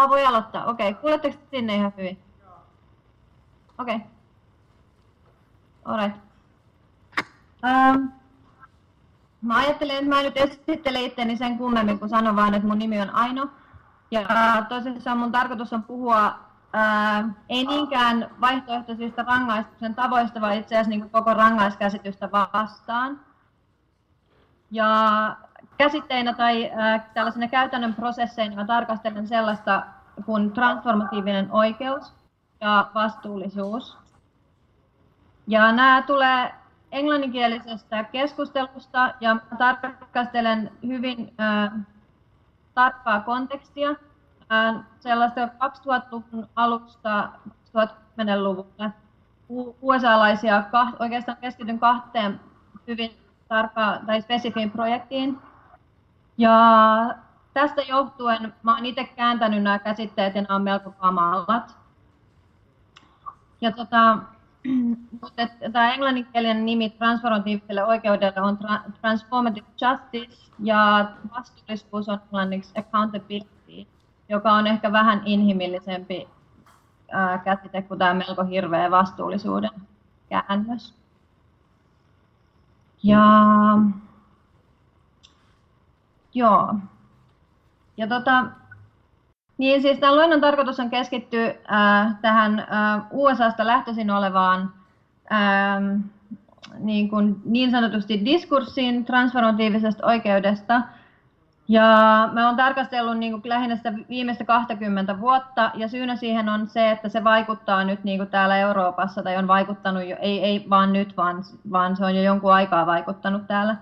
Ah, voi aloittaa. Okei, okay. kuuletteko sinne ihan hyvin? Okei. Okay. Alright. Um, mä ajattelin, että mä nyt esittelen itteni sen kummemmin, kun sanon vaan, että mun nimi on Aino. Ja tosissaan mun tarkoitus on puhua ää, ei niinkään vaihtoehtoisista rangaistuksen tavoista, vaan itse asiassa niin koko rangaiskäsitystä vastaan. Ja käsitteinä tai ää, tällaisena käytännön prosesseina mä tarkastelen sellaista kuin transformatiivinen oikeus ja vastuullisuus. Ja nämä tulee englanninkielisestä keskustelusta ja tarkastelen hyvin ää, tarkkaa kontekstia ää, sellaista 2000-luvun alusta 2010-luvulle USA-laisia, oikeastaan keskityn kahteen hyvin tarkkaan tai spesifiin projektiin. Ja tästä johtuen mä oon itse kääntänyt nämä käsitteet ja nämä on melko kamalat. Ja tota, mutta tämä englanninkielinen nimi transformatiiviselle oikeudelle on tra- Transformative Justice ja vastuullisuus on englanniksi Accountability, joka on ehkä vähän inhimillisempi ää, käsite kuin tämä melko hirveä vastuullisuuden käännös. Ja joo. Ja tota, niin siis tämän luennon tarkoitus on keskittyä äh, tähän äh, USAsta lähtöisin olevaan äh, niin, kuin niin sanotusti diskurssiin transformatiivisesta oikeudesta. Ja mä oon tarkastellut niin kuin lähinnä sitä viimeistä 20 vuotta, ja syynä siihen on se, että se vaikuttaa nyt niin kuin täällä Euroopassa, tai on vaikuttanut jo, ei, ei vaan nyt, vaan, vaan se on jo jonkun aikaa vaikuttanut täällä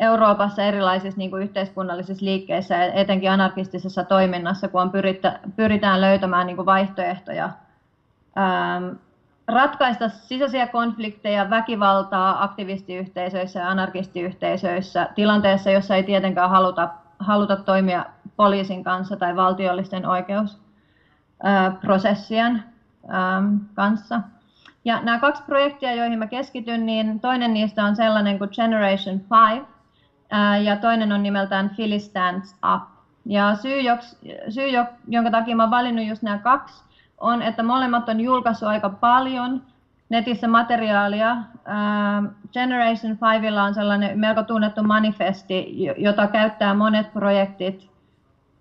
Euroopassa erilaisissa niin kuin yhteiskunnallisissa liikkeissä, etenkin anarkistisessa toiminnassa, kun on pyrittä, pyritään löytämään niin kuin vaihtoehtoja ähm, ratkaista sisäisiä konflikteja, väkivaltaa aktivistiyhteisöissä ja anarkistiyhteisöissä tilanteessa, jossa ei tietenkään haluta, haluta toimia poliisin kanssa tai valtiollisten oikeusprosessien ähm, kanssa. Ja nämä kaksi projektia, joihin mä keskityn, niin toinen niistä on sellainen kuin Generation 5, ja toinen on nimeltään Philly Stands Up. Ja syy, syy jonka takia mä valinnut just nämä kaksi, on, että molemmat on julkaissut aika paljon netissä materiaalia. Generation 5 on sellainen melko tunnettu manifesti, jota käyttää monet projektit,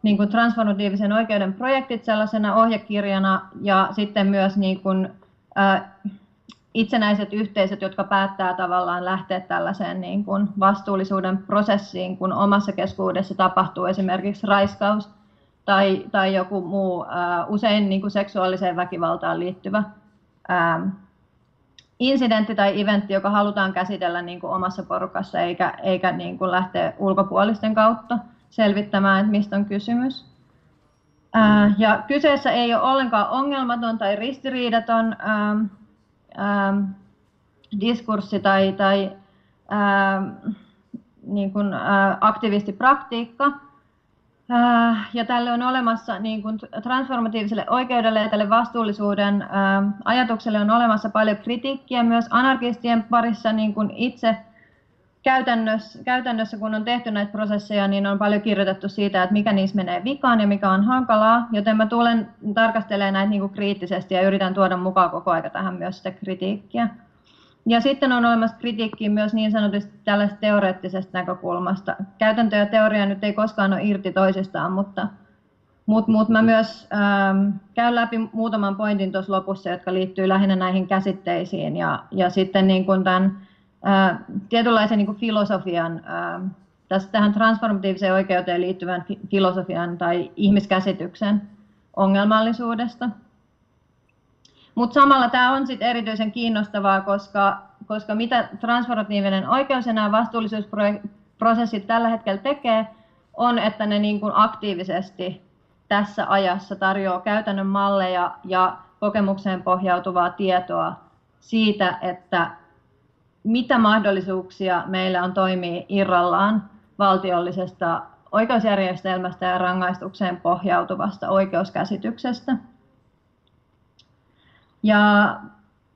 niin kuin transformatiivisen oikeuden projektit sellaisena ohjekirjana ja sitten myös niin kuin, itsenäiset yhteisöt, jotka päättää tavallaan lähteä tällaiseen niin kuin vastuullisuuden prosessiin, kun omassa keskuudessa tapahtuu esimerkiksi raiskaus tai, tai joku muu uh, usein niin kuin seksuaaliseen väkivaltaan liittyvä uh, incidentti tai eventti, joka halutaan käsitellä niin kuin omassa porukassa eikä, eikä niin kuin lähteä ulkopuolisten kautta selvittämään, että mistä on kysymys. Uh, ja kyseessä ei ole ollenkaan ongelmaton tai ristiriidaton uh, ähm, diskurssi tai, tai ähm, niin kuin, äh, aktivistipraktiikka. Äh, ja tälle on olemassa niin kuin transformatiiviselle oikeudelle ja tälle vastuullisuuden äh, ajatukselle on olemassa paljon kritiikkiä myös anarkistien parissa niin kuin itse käytännössä, käytännössä, kun on tehty näitä prosesseja, niin on paljon kirjoitettu siitä, että mikä niissä menee vikaan ja mikä on hankalaa, joten mä tulen tarkastelemaan näitä niin kuin kriittisesti ja yritän tuoda mukaan koko aika tähän myös sitä kritiikkiä. Ja sitten on olemassa kritiikkiä myös niin sanotusti tällaisesta teoreettisesta näkökulmasta. Käytäntö ja teoria nyt ei koskaan ole irti toisistaan, mutta, mutta, mutta mä myös ähm, käyn läpi muutaman pointin tuossa lopussa, jotka liittyy lähinnä näihin käsitteisiin ja, ja sitten niin kuin tämän tietynlaisen niin kuin filosofian, tässä tähän transformatiiviseen oikeuteen liittyvän filosofian tai ihmiskäsityksen ongelmallisuudesta. Mutta samalla tämä on sit erityisen kiinnostavaa, koska, koska mitä transformatiivinen oikeus ja nämä vastuullisuusprosessit tällä hetkellä tekee, on, että ne niin kuin aktiivisesti tässä ajassa tarjoaa käytännön malleja ja kokemukseen pohjautuvaa tietoa siitä, että mitä mahdollisuuksia meillä on toimia irrallaan valtiollisesta oikeusjärjestelmästä ja rangaistukseen pohjautuvasta oikeuskäsityksestä. Ja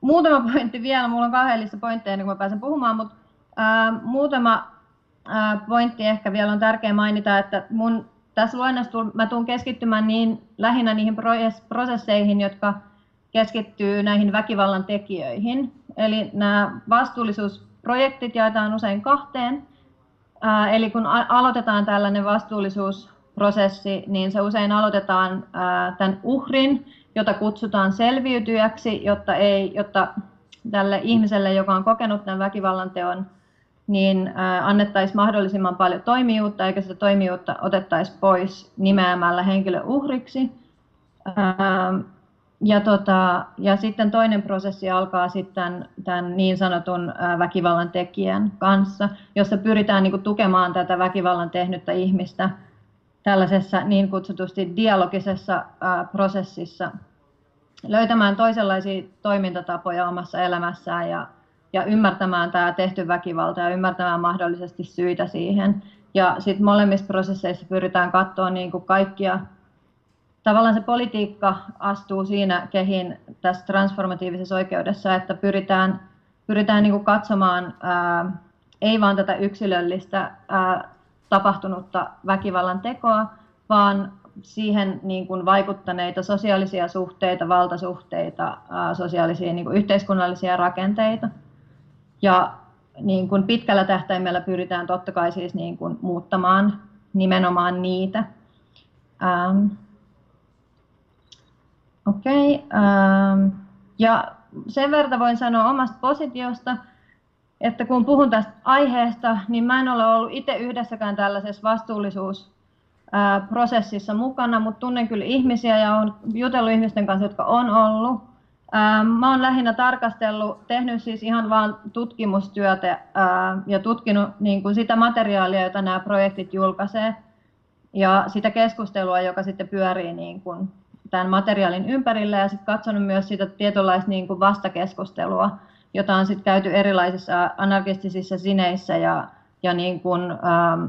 muutama pointti vielä, minulla on kahdellista pointteja ennen kuin pääsen puhumaan, mutta ää, muutama ää, pointti ehkä vielä on tärkeä mainita, että mun tässä luennossa mä tulen keskittymään niin, lähinnä niihin prosesseihin, jotka keskittyy näihin väkivallan tekijöihin. Eli nämä vastuullisuusprojektit jaetaan usein kahteen. Eli kun aloitetaan tällainen vastuullisuusprosessi, niin se usein aloitetaan tämän uhrin, jota kutsutaan selviytyjäksi, jotta, ei, jotta tälle ihmiselle, joka on kokenut tämän väkivallan teon, niin annettaisiin mahdollisimman paljon toimijuutta, eikä sitä toimijuutta otettaisi pois nimeämällä henkilö uhriksi. Ja, tota, ja sitten toinen prosessi alkaa sitten tämän niin sanotun väkivallan tekijän kanssa, jossa pyritään niin kuin, tukemaan tätä väkivallan tehnyttä ihmistä tällaisessa niin kutsutusti dialogisessa ää, prosessissa, löytämään toisenlaisia toimintatapoja omassa elämässään ja, ja ymmärtämään tämä tehty väkivalta ja ymmärtämään mahdollisesti syitä siihen. Ja sitten molemmissa prosesseissa pyritään katsoa niin kuin kaikkia tavallaan se politiikka astuu siinä kehin tässä transformatiivisessa oikeudessa, että pyritään, pyritään niin kuin katsomaan ää, ei vain tätä yksilöllistä ää, tapahtunutta väkivallan tekoa, vaan siihen niin kuin vaikuttaneita sosiaalisia suhteita, valtasuhteita, ää, sosiaalisia niin kuin yhteiskunnallisia rakenteita. Ja niin kuin pitkällä tähtäimellä pyritään totta kai siis niin kuin muuttamaan nimenomaan niitä. Ähm, Okei. Okay, ähm, ja sen verran voin sanoa omasta positiosta, että kun puhun tästä aiheesta, niin mä en ole ollut itse yhdessäkään tällaisessa vastuullisuusprosessissa mukana, mutta tunnen kyllä ihmisiä ja olen jutellut ihmisten kanssa, jotka on ollut. Ähm, mä olen lähinnä tarkastellut, tehnyt siis ihan vain tutkimustyötä äh, ja tutkinut niin kuin sitä materiaalia, jota nämä projektit julkaisee ja sitä keskustelua, joka sitten pyörii niin kuin tämän materiaalin ympärillä ja sitten katsonut myös sitä tietynlaista niin kuin vastakeskustelua, jota on sitten käyty erilaisissa anarkistisissa sineissä ja, ja niin kuin, ähm,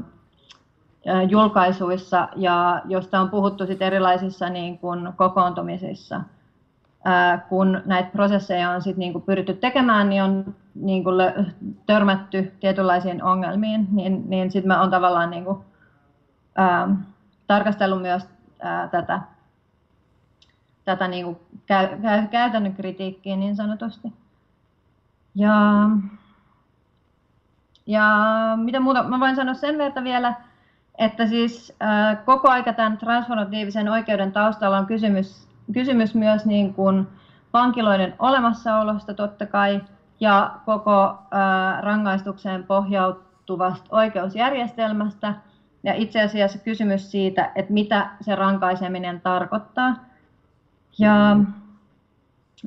julkaisuissa ja josta on puhuttu sit erilaisissa niin kuin kokoontumisissa. Äh, kun näitä prosesseja on sit niin kuin pyritty tekemään, niin on niin kuin törmätty tietynlaisiin ongelmiin, niin, niin sitten mä oon tavallaan niin kuin, ähm, tarkastellut myös äh, tätä tätä niin kuin käy, käy, käytännön kritiikkiä niin sanotusti. Ja, ja mitä muuta, mä voin sanoa sen verran vielä, että siis äh, koko aika tämän transformatiivisen oikeuden taustalla on kysymys, kysymys myös niin kuin vankiloiden olemassaolosta totta kai ja koko äh, rangaistukseen pohjautuvasta oikeusjärjestelmästä ja itse asiassa kysymys siitä, että mitä se rankaiseminen tarkoittaa. Ja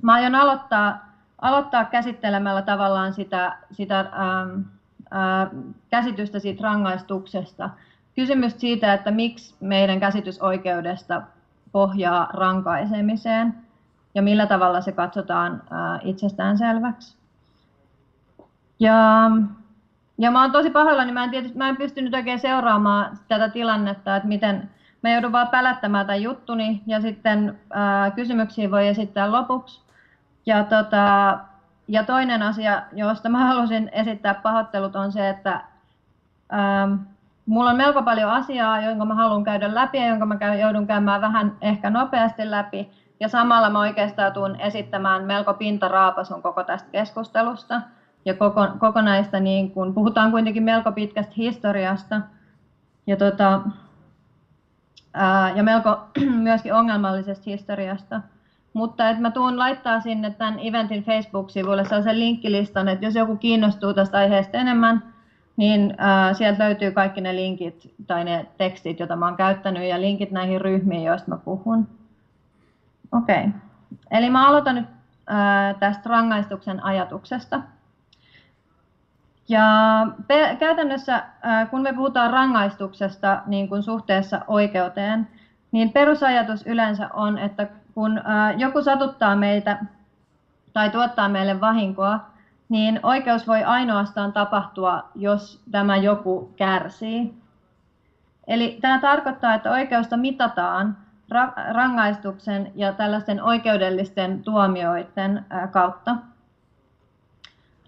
mä aion aloittaa, aloittaa käsittelemällä tavallaan sitä, sitä ähm, äh, käsitystä siitä rangaistuksesta. Kysymys siitä, että miksi meidän käsitys oikeudesta pohjaa rankaisemiseen ja millä tavalla se katsotaan äh, itsestään selväksi. Ja, ja mä oon tosi pahoillani, mä en, tietysti, mä en pystynyt oikein seuraamaan tätä tilannetta, että miten, Mä joudun vaan pälättämään tämän juttuni ja sitten ää, kysymyksiä voi esittää lopuksi. Ja, tota, ja toinen asia, josta mä halusin esittää pahoittelut, on se, että ää, mulla on melko paljon asiaa, jonka mä haluan käydä läpi ja jonka mä käyn, joudun käymään vähän ehkä nopeasti läpi. Ja samalla mä oikeastaan tuun esittämään melko pintaraapasun koko tästä keskustelusta ja koko, kokonaista, niin kun puhutaan kuitenkin melko pitkästä historiasta. Ja tota, ja melko myöskin ongelmallisesta historiasta. Mutta että mä tuun laittaa sinne tämän eventin Facebook-sivuille sellaisen linkkilistan, että jos joku kiinnostuu tästä aiheesta enemmän, niin äh, sieltä löytyy kaikki ne linkit tai ne tekstit, joita mä oon käyttänyt ja linkit näihin ryhmiin, joista mä puhun. Okei, okay. eli mä aloitan nyt äh, tästä rangaistuksen ajatuksesta. Ja käytännössä, kun me puhutaan rangaistuksesta niin kuin suhteessa oikeuteen, niin perusajatus yleensä on, että kun joku satuttaa meitä tai tuottaa meille vahinkoa, niin oikeus voi ainoastaan tapahtua, jos tämä joku kärsii. Eli tämä tarkoittaa, että oikeusta mitataan rangaistuksen ja tällaisten oikeudellisten tuomioiden kautta.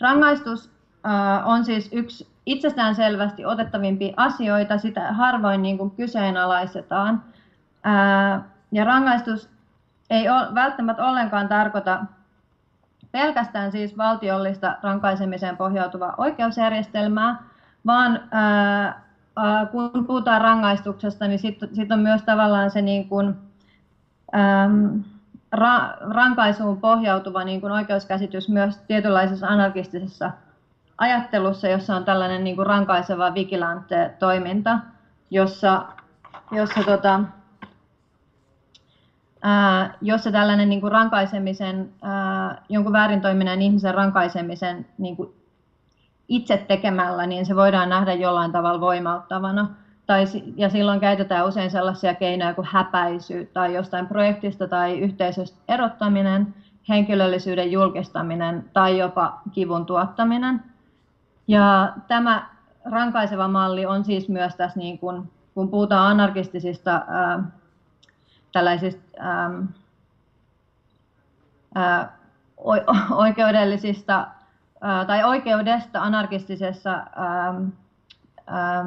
Rangaistus on siis yksi itsestään selvästi otettavimpia asioita, sitä harvoin niin kuin kyseenalaistetaan. Ja rangaistus ei ole välttämättä ollenkaan tarkoita pelkästään siis valtiollista rankaisemiseen pohjautuvaa oikeusjärjestelmää, vaan kun puhutaan rangaistuksesta, niin sitten sit on myös tavallaan se niin kuin, äm, ra, rankaisuun pohjautuva niin kuin oikeuskäsitys myös tietynlaisessa anarkistisessa ajattelussa, jossa on tällainen niin kuin rankaiseva vigilante toiminta, jossa, jossa, tota, ää, jossa tällainen niin kuin rankaisemisen, ää, jonkun väärin toimineen ihmisen rankaisemisen niin kuin itse tekemällä, niin se voidaan nähdä jollain tavalla voimauttavana. Tai, ja silloin käytetään usein sellaisia keinoja kuin häpäisy tai jostain projektista tai yhteisöstä erottaminen, henkilöllisyyden julkistaminen tai jopa kivun tuottaminen. Ja tämä rankaiseva malli on siis myös tässä, niin kun, kun puhutaan anarkistisista ää, tällaisista ää, ää, oikeudellisista ää, tai oikeudesta anarkistisessa ää, ää,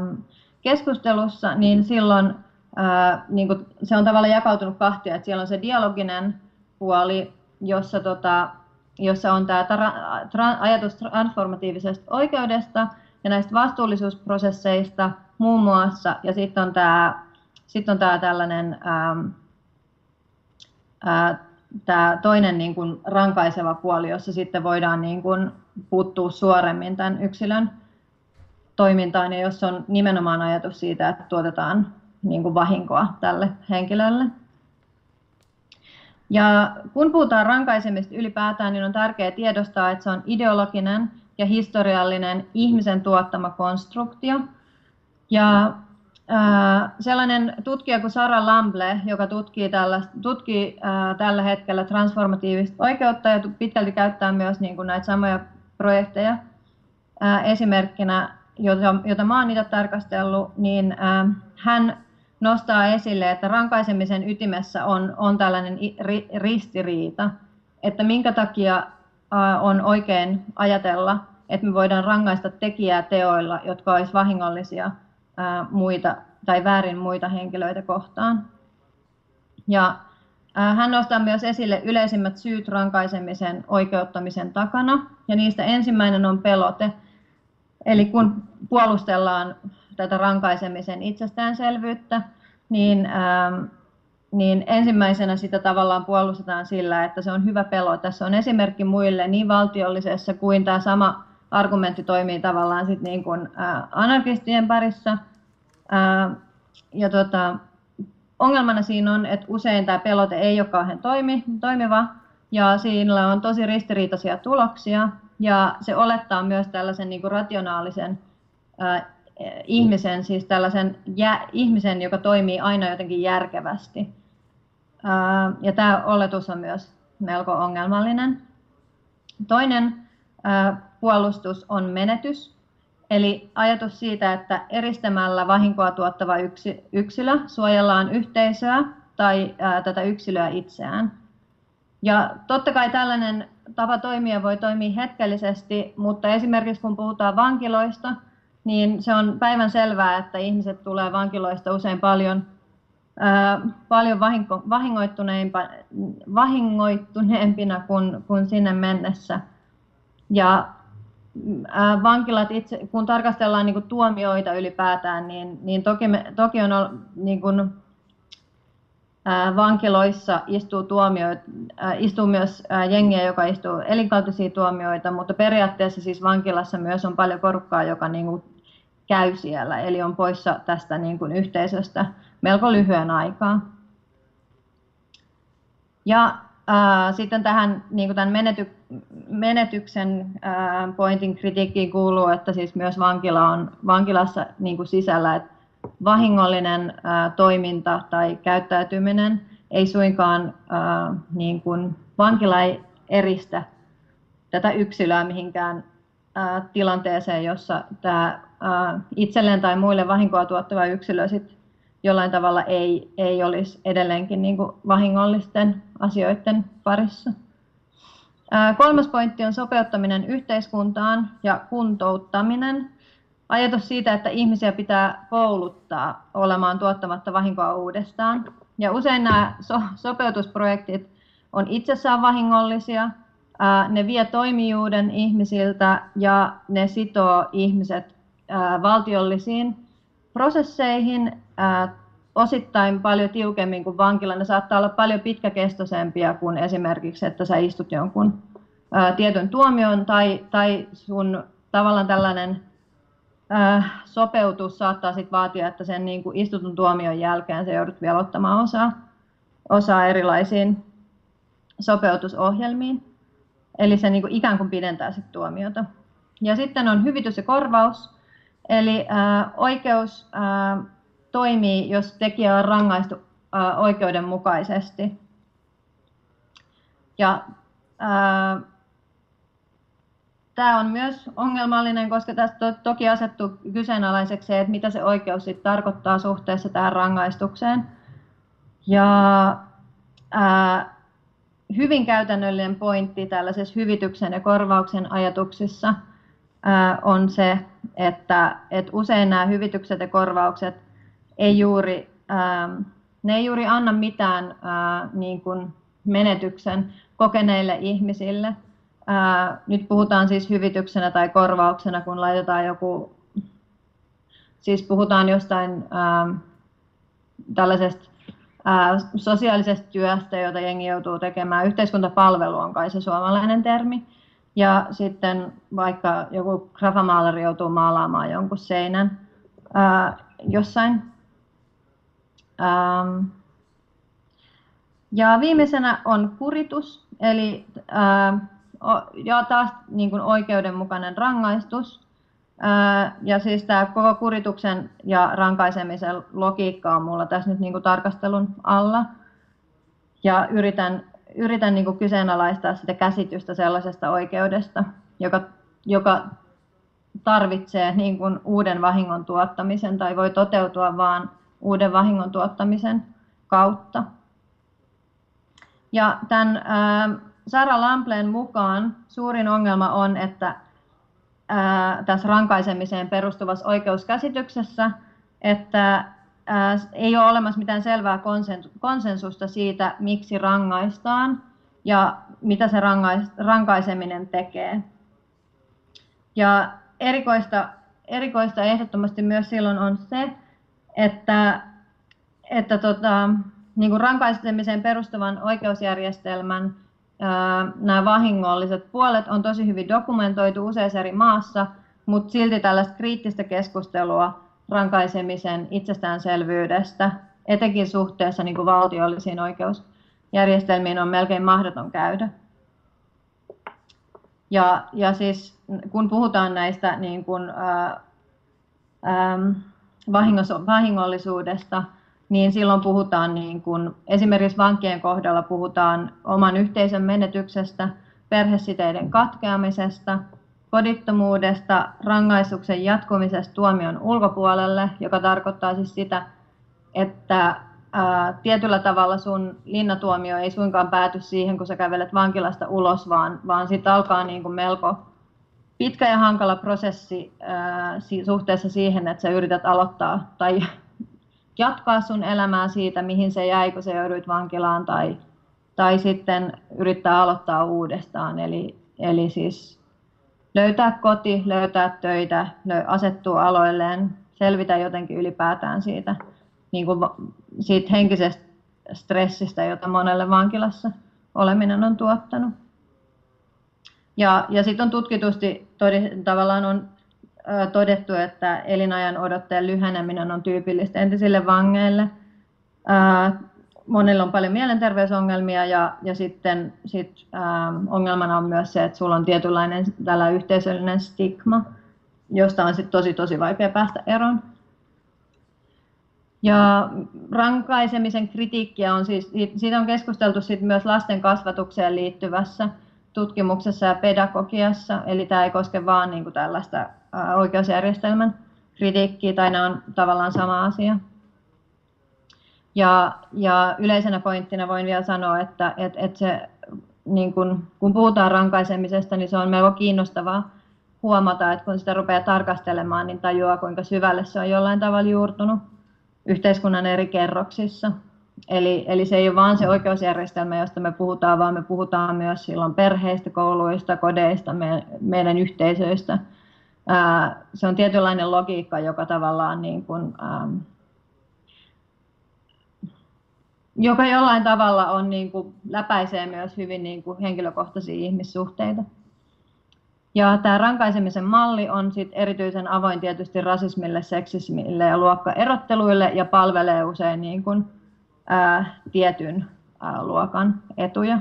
keskustelussa, niin silloin ää, niin kun se on tavallaan jakautunut kahtia, että siellä on se dialoginen puoli, jossa tota, jossa on tämä tra- tra- ajatus transformatiivisesta oikeudesta ja näistä vastuullisuusprosesseista muun muassa, ja sitten on tämä sit on tää tällainen ää, ää, tää toinen niin kuin rankaiseva puoli, jossa sitten voidaan niin kuin puuttua suoremmin tämän yksilön toimintaan, ja jos on nimenomaan ajatus siitä, että tuotetaan niin kuin vahinkoa tälle henkilölle. Ja kun puhutaan rankaisemista ylipäätään, niin on tärkeää tiedostaa, että se on ideologinen ja historiallinen ihmisen tuottama konstruktio. Ja äh, sellainen tutkija kuin Sara Lamble, joka tutkii, tällä, tutkii äh, tällä hetkellä transformatiivista oikeutta ja pitkälti käyttää myös niin kuin näitä samoja projekteja äh, esimerkkinä, jota, jota mä oon tarkastellut, niin hän nostaa esille, että rankaisemisen ytimessä on, on tällainen ristiriita, että minkä takia on oikein ajatella, että me voidaan rangaista tekijää teoilla, jotka olisivat vahingollisia muita tai väärin muita henkilöitä kohtaan. Ja hän nostaa myös esille yleisimmät syyt rankaisemisen oikeuttamisen takana, ja niistä ensimmäinen on pelote. Eli kun puolustellaan tätä rankaisemisen itsestäänselvyyttä, niin, ähm, niin ensimmäisenä sitä tavallaan puolustetaan sillä, että se on hyvä pelo. Tässä on esimerkki muille niin valtiollisessa kuin tämä sama argumentti toimii tavallaan sit niin kuin, äh, anarkistien parissa. Äh, ja tota, ongelmana siinä on, että usein tämä pelote ei ole kauhean toimi, toimiva ja siinä on tosi ristiriitaisia tuloksia ja se olettaa myös tällaisen niin kuin rationaalisen äh, ihmisen, siis tällaisen jä, ihmisen, joka toimii aina jotenkin järkevästi. Ja tämä oletus on myös melko ongelmallinen. Toinen puolustus on menetys, eli ajatus siitä, että eristämällä vahinkoa tuottava yksilö suojellaan yhteisöä tai tätä yksilöä itseään. Ja totta kai tällainen tapa toimia voi toimia hetkellisesti, mutta esimerkiksi kun puhutaan vankiloista, niin se on päivän selvää, että ihmiset tulee vankiloista usein paljon, ää, paljon vahinko, vahingoittuneempina kuin, kuin sinne mennessä. Ja ää, vankilat itse, kun tarkastellaan niin kuin tuomioita ylipäätään, niin, niin toki, me, toki on niin kuin, vankiloissa istuu, tuomioita, ää, istuu myös jengiä, joka istuu elinkautisia tuomioita, mutta periaatteessa siis vankilassa myös on paljon porukkaa, joka niin kuin käy siellä, eli on poissa tästä niin kuin yhteisöstä melko lyhyen aikaa. Ja ää, sitten tähän niin kuin tämän menety, menetyksen ää, pointin kritiikkiin kuuluu, että siis myös vankila on vankilassa niin kuin sisällä, että vahingollinen ää, toiminta tai käyttäytyminen ei suinkaan ää, niin kuin, vankila ei eristä tätä yksilöä mihinkään ää, tilanteeseen, jossa tämä itselleen tai muille vahinkoa tuottava yksilö sit jollain tavalla ei, ei olisi edelleenkin niin kuin vahingollisten asioiden parissa. Kolmas pointti on sopeuttaminen yhteiskuntaan ja kuntouttaminen. ajatus siitä, että ihmisiä pitää kouluttaa olemaan tuottamatta vahinkoa uudestaan. Ja usein nämä so- sopeutusprojektit on itsessään vahingollisia, ne vie toimijuuden ihmisiltä ja ne sitoo ihmiset valtiollisiin prosesseihin osittain paljon tiukemmin kuin vankila. Ne saattaa olla paljon pitkäkestoisempia kuin esimerkiksi, että sä istut jonkun tietyn tuomion tai, tai sun tavallaan tällainen sopeutus saattaa sit vaatia, että sen niin kuin istutun tuomion jälkeen se joudut vielä ottamaan osaa, osaa erilaisiin sopeutusohjelmiin. Eli se niin kuin ikään kuin pidentää sit tuomiota. Ja sitten on hyvitys ja korvaus. Eli ää, oikeus ää, toimii, jos tekijä on rangaistu ää, oikeudenmukaisesti. Ja ää, Tämä on myös ongelmallinen, koska tästä to, toki asettuu kyseenalaiseksi, että mitä se oikeus sitten tarkoittaa suhteessa tähän rangaistukseen. Ja ää, hyvin käytännöllinen pointti tällaisessa hyvityksen ja korvauksen ajatuksissa on se, että, että usein nämä hyvitykset ja korvaukset ei juuri, ne ei juuri anna mitään ää, niin kuin menetyksen kokeneille ihmisille. Nyt puhutaan siis hyvityksenä tai korvauksena, kun laitetaan joku, siis puhutaan jostain tällaisesta sosiaalisesta työstä, jota jengi joutuu tekemään. Yhteiskuntapalvelu on kai se suomalainen termi. Ja sitten vaikka joku grafamaalari joutuu maalaamaan jonkun seinän ää, jossain. Ähm, ja viimeisenä on kuritus, eli ää, ja taas niin kuin oikeudenmukainen rangaistus. Ja siis tämä koko kurituksen ja rankaisemisen logiikka on mulla tässä nyt niin kuin tarkastelun alla. Ja yritän, yritän niin kuin kyseenalaistaa sitä käsitystä sellaisesta oikeudesta, joka, joka tarvitsee niin kuin uuden vahingon tuottamisen tai voi toteutua vain uuden vahingon tuottamisen kautta. Ja tämän Sara Lampleen mukaan suurin ongelma on, että tässä rankaisemiseen perustuvassa oikeuskäsityksessä, että ei ole olemassa mitään selvää konsensusta siitä, miksi rangaistaan ja mitä se rankaiseminen tekee. Ja erikoista, erikoista ehdottomasti myös silloin on se, että, että tota, niin kuin rankaisemiseen perustuvan oikeusjärjestelmän nämä vahingolliset puolet on tosi hyvin dokumentoitu useissa eri maassa, mutta silti tällaista kriittistä keskustelua rankaisemisen itsestäänselvyydestä, etenkin suhteessa niin kuin valtiollisiin oikeusjärjestelmiin, on melkein mahdoton käydä. Ja, ja siis kun puhutaan näistä niin kuin, ää, ää, vahingollisuudesta, niin silloin puhutaan niin kuin, esimerkiksi vankien kohdalla puhutaan oman yhteisön menetyksestä, perhesiteiden katkeamisesta, kodittomuudesta, rangaistuksen jatkumisesta tuomion ulkopuolelle, joka tarkoittaa siis sitä, että ää, tietyllä tavalla sun linnatuomio ei suinkaan pääty siihen, kun sä kävelet vankilasta ulos, vaan, vaan sitten alkaa niin kuin melko pitkä ja hankala prosessi ää, suhteessa siihen, että sä yrität aloittaa tai jatkaa sun elämää siitä, mihin se jäi, kun se jouduit vankilaan, tai, tai sitten yrittää aloittaa uudestaan. Eli, eli siis löytää koti, löytää töitä, asettua aloilleen, selvitä jotenkin ylipäätään siitä, niin kuin siitä henkisestä stressistä, jota monelle vankilassa oleminen on tuottanut. Ja, ja sitten on tutkitusti todi, tavallaan on todettu, että elinajan odotteen lyheneminen on tyypillistä entisille vangeille. Monilla on paljon mielenterveysongelmia ja, ja sitten sit, ähm, ongelmana on myös se, että sulla on tietynlainen tällä yhteisöllinen stigma, josta on sit tosi tosi vaikea päästä eroon. Ja rankaisemisen kritiikkiä on siis, siitä on keskusteltu sit myös lasten kasvatukseen liittyvässä tutkimuksessa ja pedagogiassa, eli tämä ei koske vain niin kuin tällaista oikeusjärjestelmän kritiikkiä, tai nämä on tavallaan sama asia. Ja, ja yleisenä pointtina voin vielä sanoa, että et, et se, niin kun, kun puhutaan rankaisemisesta, niin se on melko kiinnostavaa huomata, että kun sitä rupeaa tarkastelemaan, niin tajuaa, kuinka syvälle se on jollain tavalla juurtunut yhteiskunnan eri kerroksissa. Eli, eli se ei ole vain se oikeusjärjestelmä, josta me puhutaan, vaan me puhutaan myös silloin perheistä, kouluista, kodeista, me, meidän yhteisöistä. Ää, se on tietynlainen logiikka, joka tavallaan niin kuin, ähm, joka jollain tavalla on niin kuin, läpäisee myös hyvin niin kuin, henkilökohtaisia ihmissuhteita. Ja tämä rankaisemisen malli on sit erityisen avoin tietysti rasismille, seksismille ja luokkaerotteluille ja palvelee usein niin kuin, ää, tietyn ää, luokan etuja.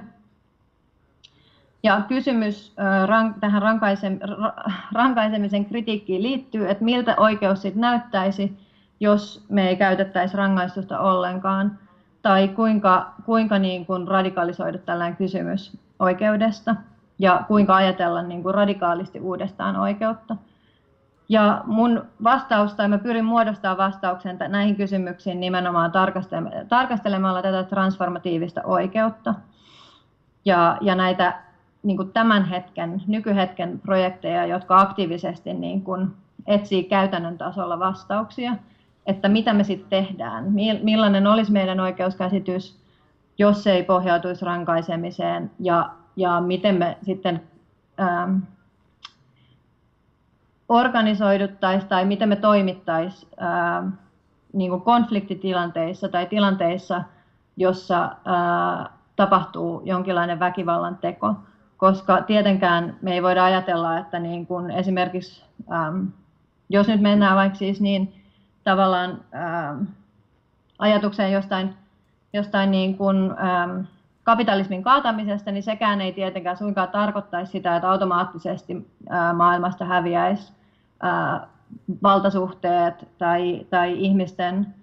Ja kysymys ää, tähän rankaisem, ra, rankaisemisen kritiikkiin liittyy, että miltä oikeus sit näyttäisi, jos me ei käytettäisi rangaistusta ollenkaan, tai kuinka, kuinka niin kuin radikalisoida tällainen kysymys oikeudesta? Ja kuinka ajatella niin kuin radikaalisti uudestaan oikeutta. Ja mun vastaus, tai mä pyrin muodostamaan vastauksen näihin kysymyksiin nimenomaan tarkastelemalla tätä transformatiivista oikeutta. Ja, ja näitä niin kuin tämän hetken, nykyhetken projekteja, jotka aktiivisesti niin kuin etsii käytännön tasolla vastauksia, että mitä me sitten tehdään, millainen olisi meidän oikeuskäsitys, jos se ei pohjautuisi rankaisemiseen? Ja ja miten me sitten ähm, organisoiduttaisiin tai miten me toimittaisiin ähm, niin konfliktitilanteissa tai tilanteissa, jossa äh, tapahtuu jonkinlainen väkivallan teko, koska tietenkään me ei voida ajatella, että niin kuin esimerkiksi, ähm, jos nyt mennään vaikka siis niin tavallaan ähm, ajatukseen jostain, jostain niin kuin, ähm, kapitalismin kaatamisesta, niin sekään ei tietenkään suinkaan tarkoittaisi sitä, että automaattisesti maailmasta häviäisi valtasuhteet tai, tai ihmisten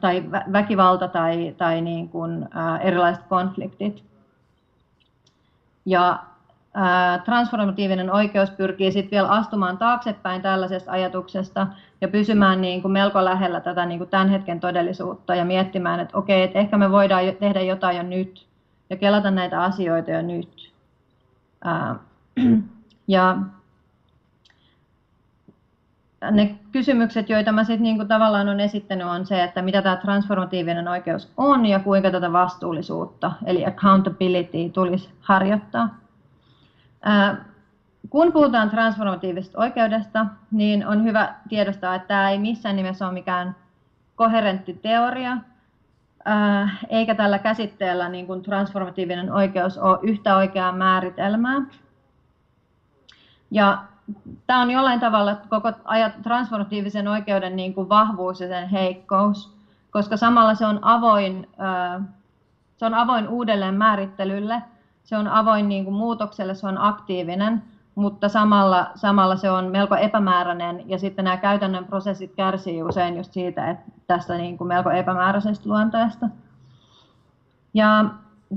tai väkivalta tai, tai niin kuin, erilaiset konfliktit. Ja transformatiivinen oikeus pyrkii sitten vielä astumaan taaksepäin tällaisesta ajatuksesta ja pysymään niin kuin melko lähellä tätä niin kuin tämän hetken todellisuutta ja miettimään, että okei, että ehkä me voidaan tehdä jotain jo nyt ja kelata näitä asioita jo nyt. ja ne kysymykset, joita mä sitten niin tavallaan on esittänyt, on se, että mitä tämä transformatiivinen oikeus on ja kuinka tätä vastuullisuutta, eli accountability, tulisi harjoittaa. Kun puhutaan transformatiivisesta oikeudesta, niin on hyvä tiedostaa, että tämä ei missään nimessä ole mikään koherentti teoria, eikä tällä käsitteellä niin kuin transformatiivinen oikeus ole yhtä oikeaa määritelmää. Ja tämä on jollain tavalla koko transformatiivisen oikeuden niin kuin vahvuus ja sen heikkous, koska samalla se on avoin, se on avoin uudelleen määrittelylle – se on avoin niin kuin muutokselle, se on aktiivinen, mutta samalla, samalla se on melko epämääräinen ja sitten nämä käytännön prosessit kärsii usein just siitä, että tästä niin kuin melko epämääräisestä luonteesta. Ja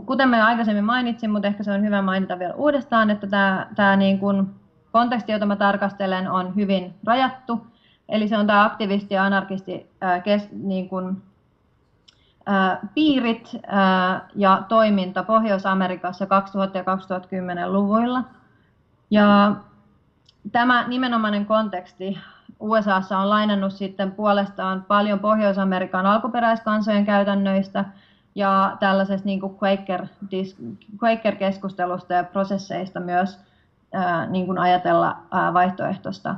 kuten me aikaisemmin mainitsin, mutta ehkä se on hyvä mainita vielä uudestaan, että tämä, tämä niin kuin konteksti, jota mä tarkastelen, on hyvin rajattu. Eli se on tämä aktivisti ja anarkisti ää, kes, niin kuin piirit ja toiminta Pohjois-Amerikassa 2000- ja 2010-luvuilla. Ja tämä nimenomainen konteksti USAssa on lainannut sitten puolestaan paljon Pohjois-Amerikan alkuperäiskansojen käytännöistä ja tällaisesta niin kuin Quaker, Quaker-keskustelusta ja prosesseista myös niin kuin ajatella vaihtoehtoista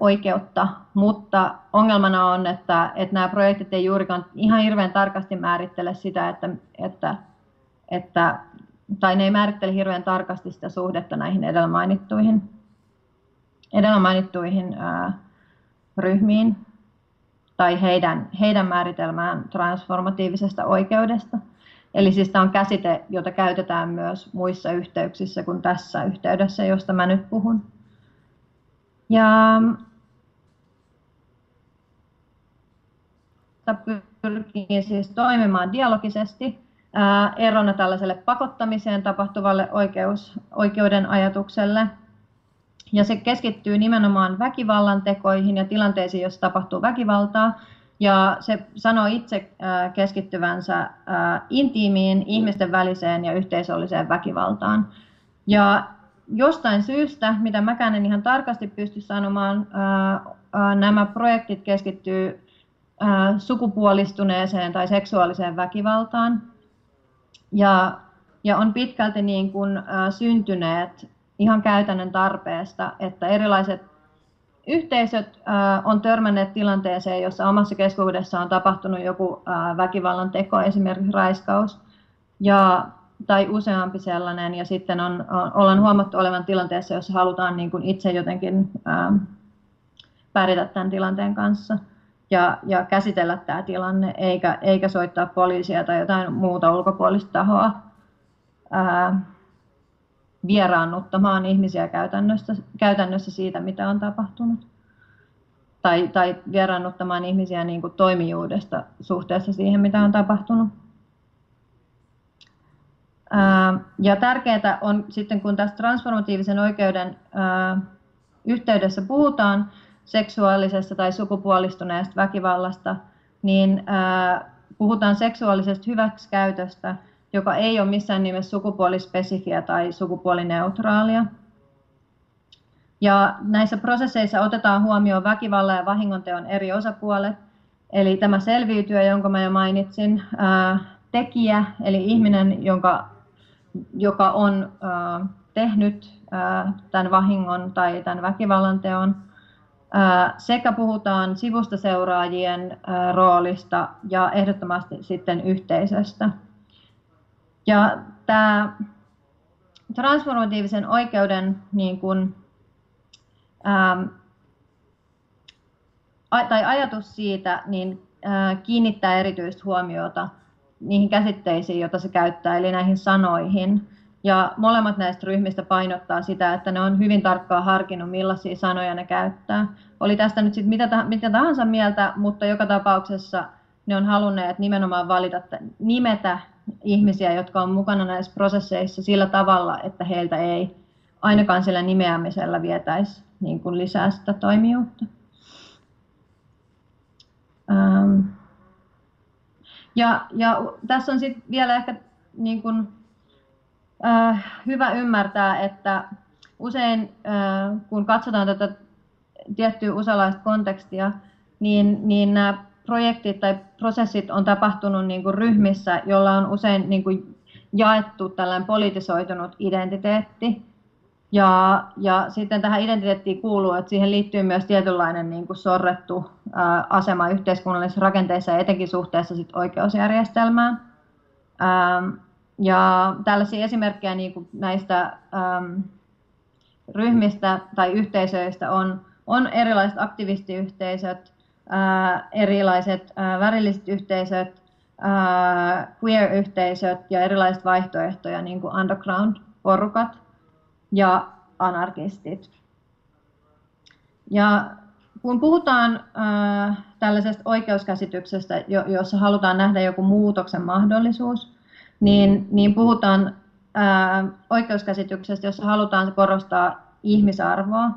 oikeutta, mutta ongelmana on, että, että nämä projektit ei juurikaan ihan hirveän tarkasti määrittele sitä, että, että, että tai ne ei määrittele hirveän tarkasti sitä suhdetta näihin edellä mainittuihin, edellä mainittuihin äh, ryhmiin tai heidän, heidän määritelmään transformatiivisesta oikeudesta. Eli siis tämä on käsite, jota käytetään myös muissa yhteyksissä kuin tässä yhteydessä, josta mä nyt puhun. Ja pyrkii siis toimimaan dialogisesti ää, erona tällaiselle pakottamiseen tapahtuvalle oikeus, oikeuden ajatukselle. Ja se keskittyy nimenomaan väkivallan tekoihin ja tilanteisiin, joissa tapahtuu väkivaltaa. Ja se sanoo itse ää, keskittyvänsä ää, intiimiin, ihmisten väliseen ja yhteisölliseen väkivaltaan. Ja jostain syystä, mitä mäkään en ihan tarkasti pysty sanomaan, nämä projektit keskittyy sukupuolistuneeseen tai seksuaaliseen väkivaltaan. Ja, ja on pitkälti niin kuin, syntyneet ihan käytännön tarpeesta, että erilaiset yhteisöt on törmänneet tilanteeseen, jossa omassa keskuudessa on tapahtunut joku väkivallan teko, esimerkiksi raiskaus, ja, tai useampi sellainen, ja sitten on, on, ollaan huomattu olevan tilanteessa, jossa halutaan niin kuin itse jotenkin ää, pärjätä tämän tilanteen kanssa ja, ja käsitellä tämä tilanne, eikä, eikä soittaa poliisia tai jotain muuta ulkopuolista tahoa ää, vieraannuttamaan ihmisiä käytännössä, käytännössä siitä, mitä on tapahtunut. Tai, tai vieraannuttamaan ihmisiä niin kuin toimijuudesta suhteessa siihen, mitä on tapahtunut. Ja tärkeää on sitten, kun tästä transformatiivisen oikeuden yhteydessä puhutaan, seksuaalisesta tai sukupuolistuneesta väkivallasta, niin puhutaan seksuaalisesta hyväksikäytöstä, joka ei ole missään nimessä sukupuolispesifiä tai sukupuolineutraalia. Ja näissä prosesseissa otetaan huomioon väkivallan ja vahingonteon eri osapuolet. Eli tämä selviytyjä, jonka mä jo mainitsin, tekijä, eli ihminen, jonka, joka on tehnyt tämän vahingon tai tämän väkivallan teon, sekä puhutaan sivusta seuraajien roolista ja ehdottomasti sitten yhteisöstä. Ja tämä transformatiivisen oikeuden niin kuin, tai ajatus siitä niin, ää, kiinnittää erityistä huomiota niihin käsitteisiin, joita se käyttää, eli näihin sanoihin. Ja molemmat näistä ryhmistä painottaa sitä, että ne on hyvin tarkkaan harkinnut, millaisia sanoja ne käyttää. Oli tästä nyt sitten mitä, mitä tahansa mieltä, mutta joka tapauksessa ne on halunneet nimenomaan valita, nimetä ihmisiä, jotka on mukana näissä prosesseissa sillä tavalla, että heiltä ei ainakaan sillä nimeämisellä vietäisi niin kuin lisää sitä toimijuutta. Ähm. Ja, ja tässä on sitten vielä ehkä niin kuin äh, hyvä ymmärtää, että usein äh, kun katsotaan tätä tiettyä usalaista kontekstia, niin, niin nämä projektit tai prosessit on tapahtunut niin kuin ryhmissä, jolla on usein niin kuin jaettu tällainen politisoitunut identiteetti. Ja, ja sitten tähän identiteettiin kuuluu, että siihen liittyy myös tietynlainen niin kuin sorrettu ää, asema yhteiskunnallisissa rakenteissa ja etenkin suhteessa sit oikeusjärjestelmään. Ähm, ja tällaisia esimerkkejä niin kuin näistä äm, ryhmistä tai yhteisöistä on, on erilaiset aktivistiyhteisöt, ää, erilaiset ää, värilliset yhteisöt, ää, queer-yhteisöt ja erilaiset vaihtoehtoja, niin kuin underground-porukat ja anarkistit. Ja kun puhutaan ää, tällaisesta oikeuskäsityksestä, jo, jossa halutaan nähdä joku muutoksen mahdollisuus, niin, niin puhutaan ää, oikeuskäsityksestä, jossa halutaan korostaa ihmisarvoa.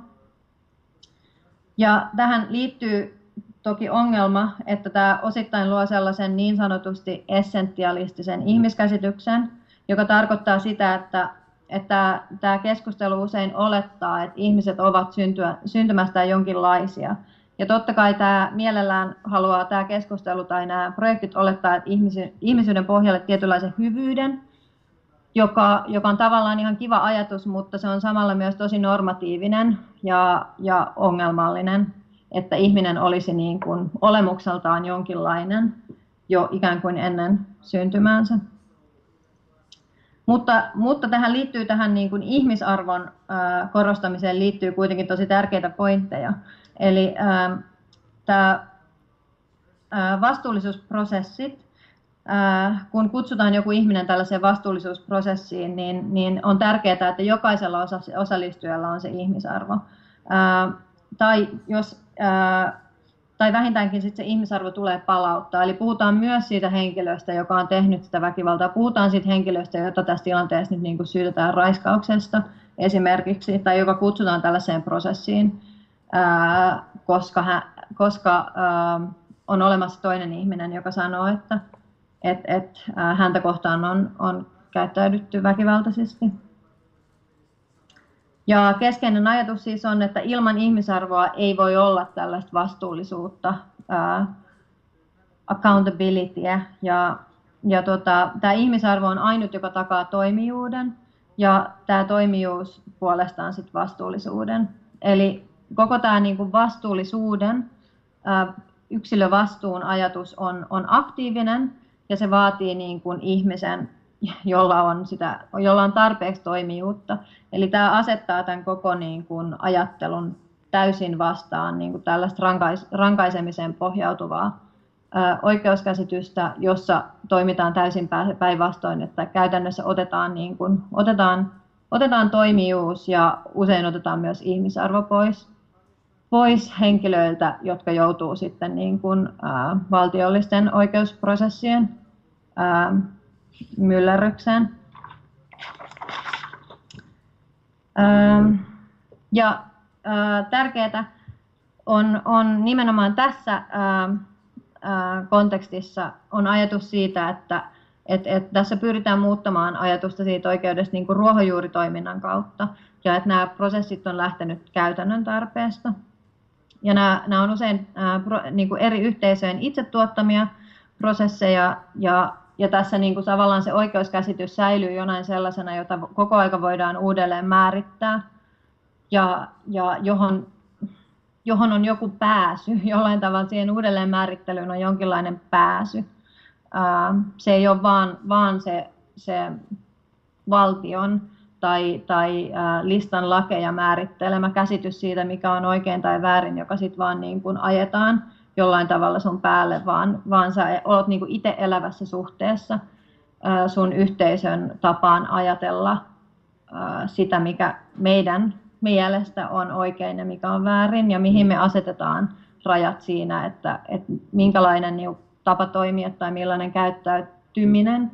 Ja tähän liittyy toki ongelma, että tämä osittain luo sellaisen niin sanotusti essentialistisen ihmiskäsityksen, joka tarkoittaa sitä, että, että tämä keskustelu usein olettaa, että ihmiset ovat syntyä, syntymästään jonkinlaisia. Ja totta kai tämä mielellään haluaa tämä keskustelu tai nämä projektit olettaa, että ihmisyyden pohjalle tietynlaisen hyvyyden, joka, joka on tavallaan ihan kiva ajatus, mutta se on samalla myös tosi normatiivinen ja, ja ongelmallinen, että ihminen olisi niin kuin olemukseltaan jonkinlainen jo ikään kuin ennen syntymäänsä. Mutta, mutta tähän liittyy tähän niin kuin ihmisarvon äh, korostamiseen liittyy kuitenkin tosi tärkeitä pointteja. Eli äh, tämä äh, vastuullisuusprosessit, äh, kun kutsutaan joku ihminen tällaiseen vastuullisuusprosessiin, niin, niin on tärkeää, että jokaisella osa, osallistujalla on se ihmisarvo. Äh, tai jos äh, tai vähintäänkin sitten se ihmisarvo tulee palauttaa. Eli puhutaan myös siitä henkilöstä, joka on tehnyt sitä väkivaltaa. Puhutaan siitä henkilöstä, jota tässä tilanteessa nyt niin kuin syytetään raiskauksesta esimerkiksi, tai joka kutsutaan tällaiseen prosessiin koska, hän, koska on olemassa toinen ihminen, joka sanoo, että et, et, häntä kohtaan on, on käyttäydytty väkivaltaisesti. Ja keskeinen ajatus siis on, että ilman ihmisarvoa ei voi olla tällaista vastuullisuutta, ää, accountabilityä. Ja, ja tota, tämä ihmisarvo on ainut, joka takaa toimijuuden, ja tämä toimijuus puolestaan sit vastuullisuuden. Eli koko tämä niinku vastuullisuuden, yksilövastuun ajatus on, on aktiivinen, ja se vaatii niin kuin ihmisen jolla on, sitä, jolla on tarpeeksi toimijuutta. Eli tämä asettaa tämän koko niin kuin ajattelun täysin vastaan niin kuin tällaista rankais, rankaisemiseen pohjautuvaa ö, oikeuskäsitystä, jossa toimitaan täysin päinvastoin, että käytännössä otetaan, niin kuin, otetaan, otetaan toimijuus ja usein otetaan myös ihmisarvo pois, pois henkilöiltä, jotka joutuu sitten niin kuin, ö, valtiollisten oikeusprosessien ö, myllerrykseen. Ja tärkeää on, on nimenomaan tässä kontekstissa on ajatus siitä, että et, et tässä pyritään muuttamaan ajatusta siitä oikeudesta niin kuin ruohonjuuritoiminnan kautta ja että nämä prosessit on lähtenyt käytännön tarpeesta. Ja nämä, nämä on usein ää, pro, niin kuin eri yhteisöjen itse tuottamia prosesseja ja ja tässä niin kuin tavallaan se oikeuskäsitys säilyy jonain sellaisena, jota koko aika voidaan uudelleen määrittää ja, ja johon, johon on joku pääsy, jollain tavalla siihen uudelleen määrittelyyn on jonkinlainen pääsy. Se ei ole vaan, vaan se, se valtion tai, tai listan lakeja määrittelemä käsitys siitä, mikä on oikein tai väärin, joka sitten vaan niin kuin ajetaan jollain tavalla sun päälle, vaan, vaan sä oot niin kuin itse elävässä suhteessa sun yhteisön tapaan ajatella sitä, mikä meidän mielestä on oikein ja mikä on väärin ja mihin me asetetaan rajat siinä, että, että minkälainen niin tapa toimia tai millainen käyttäytyminen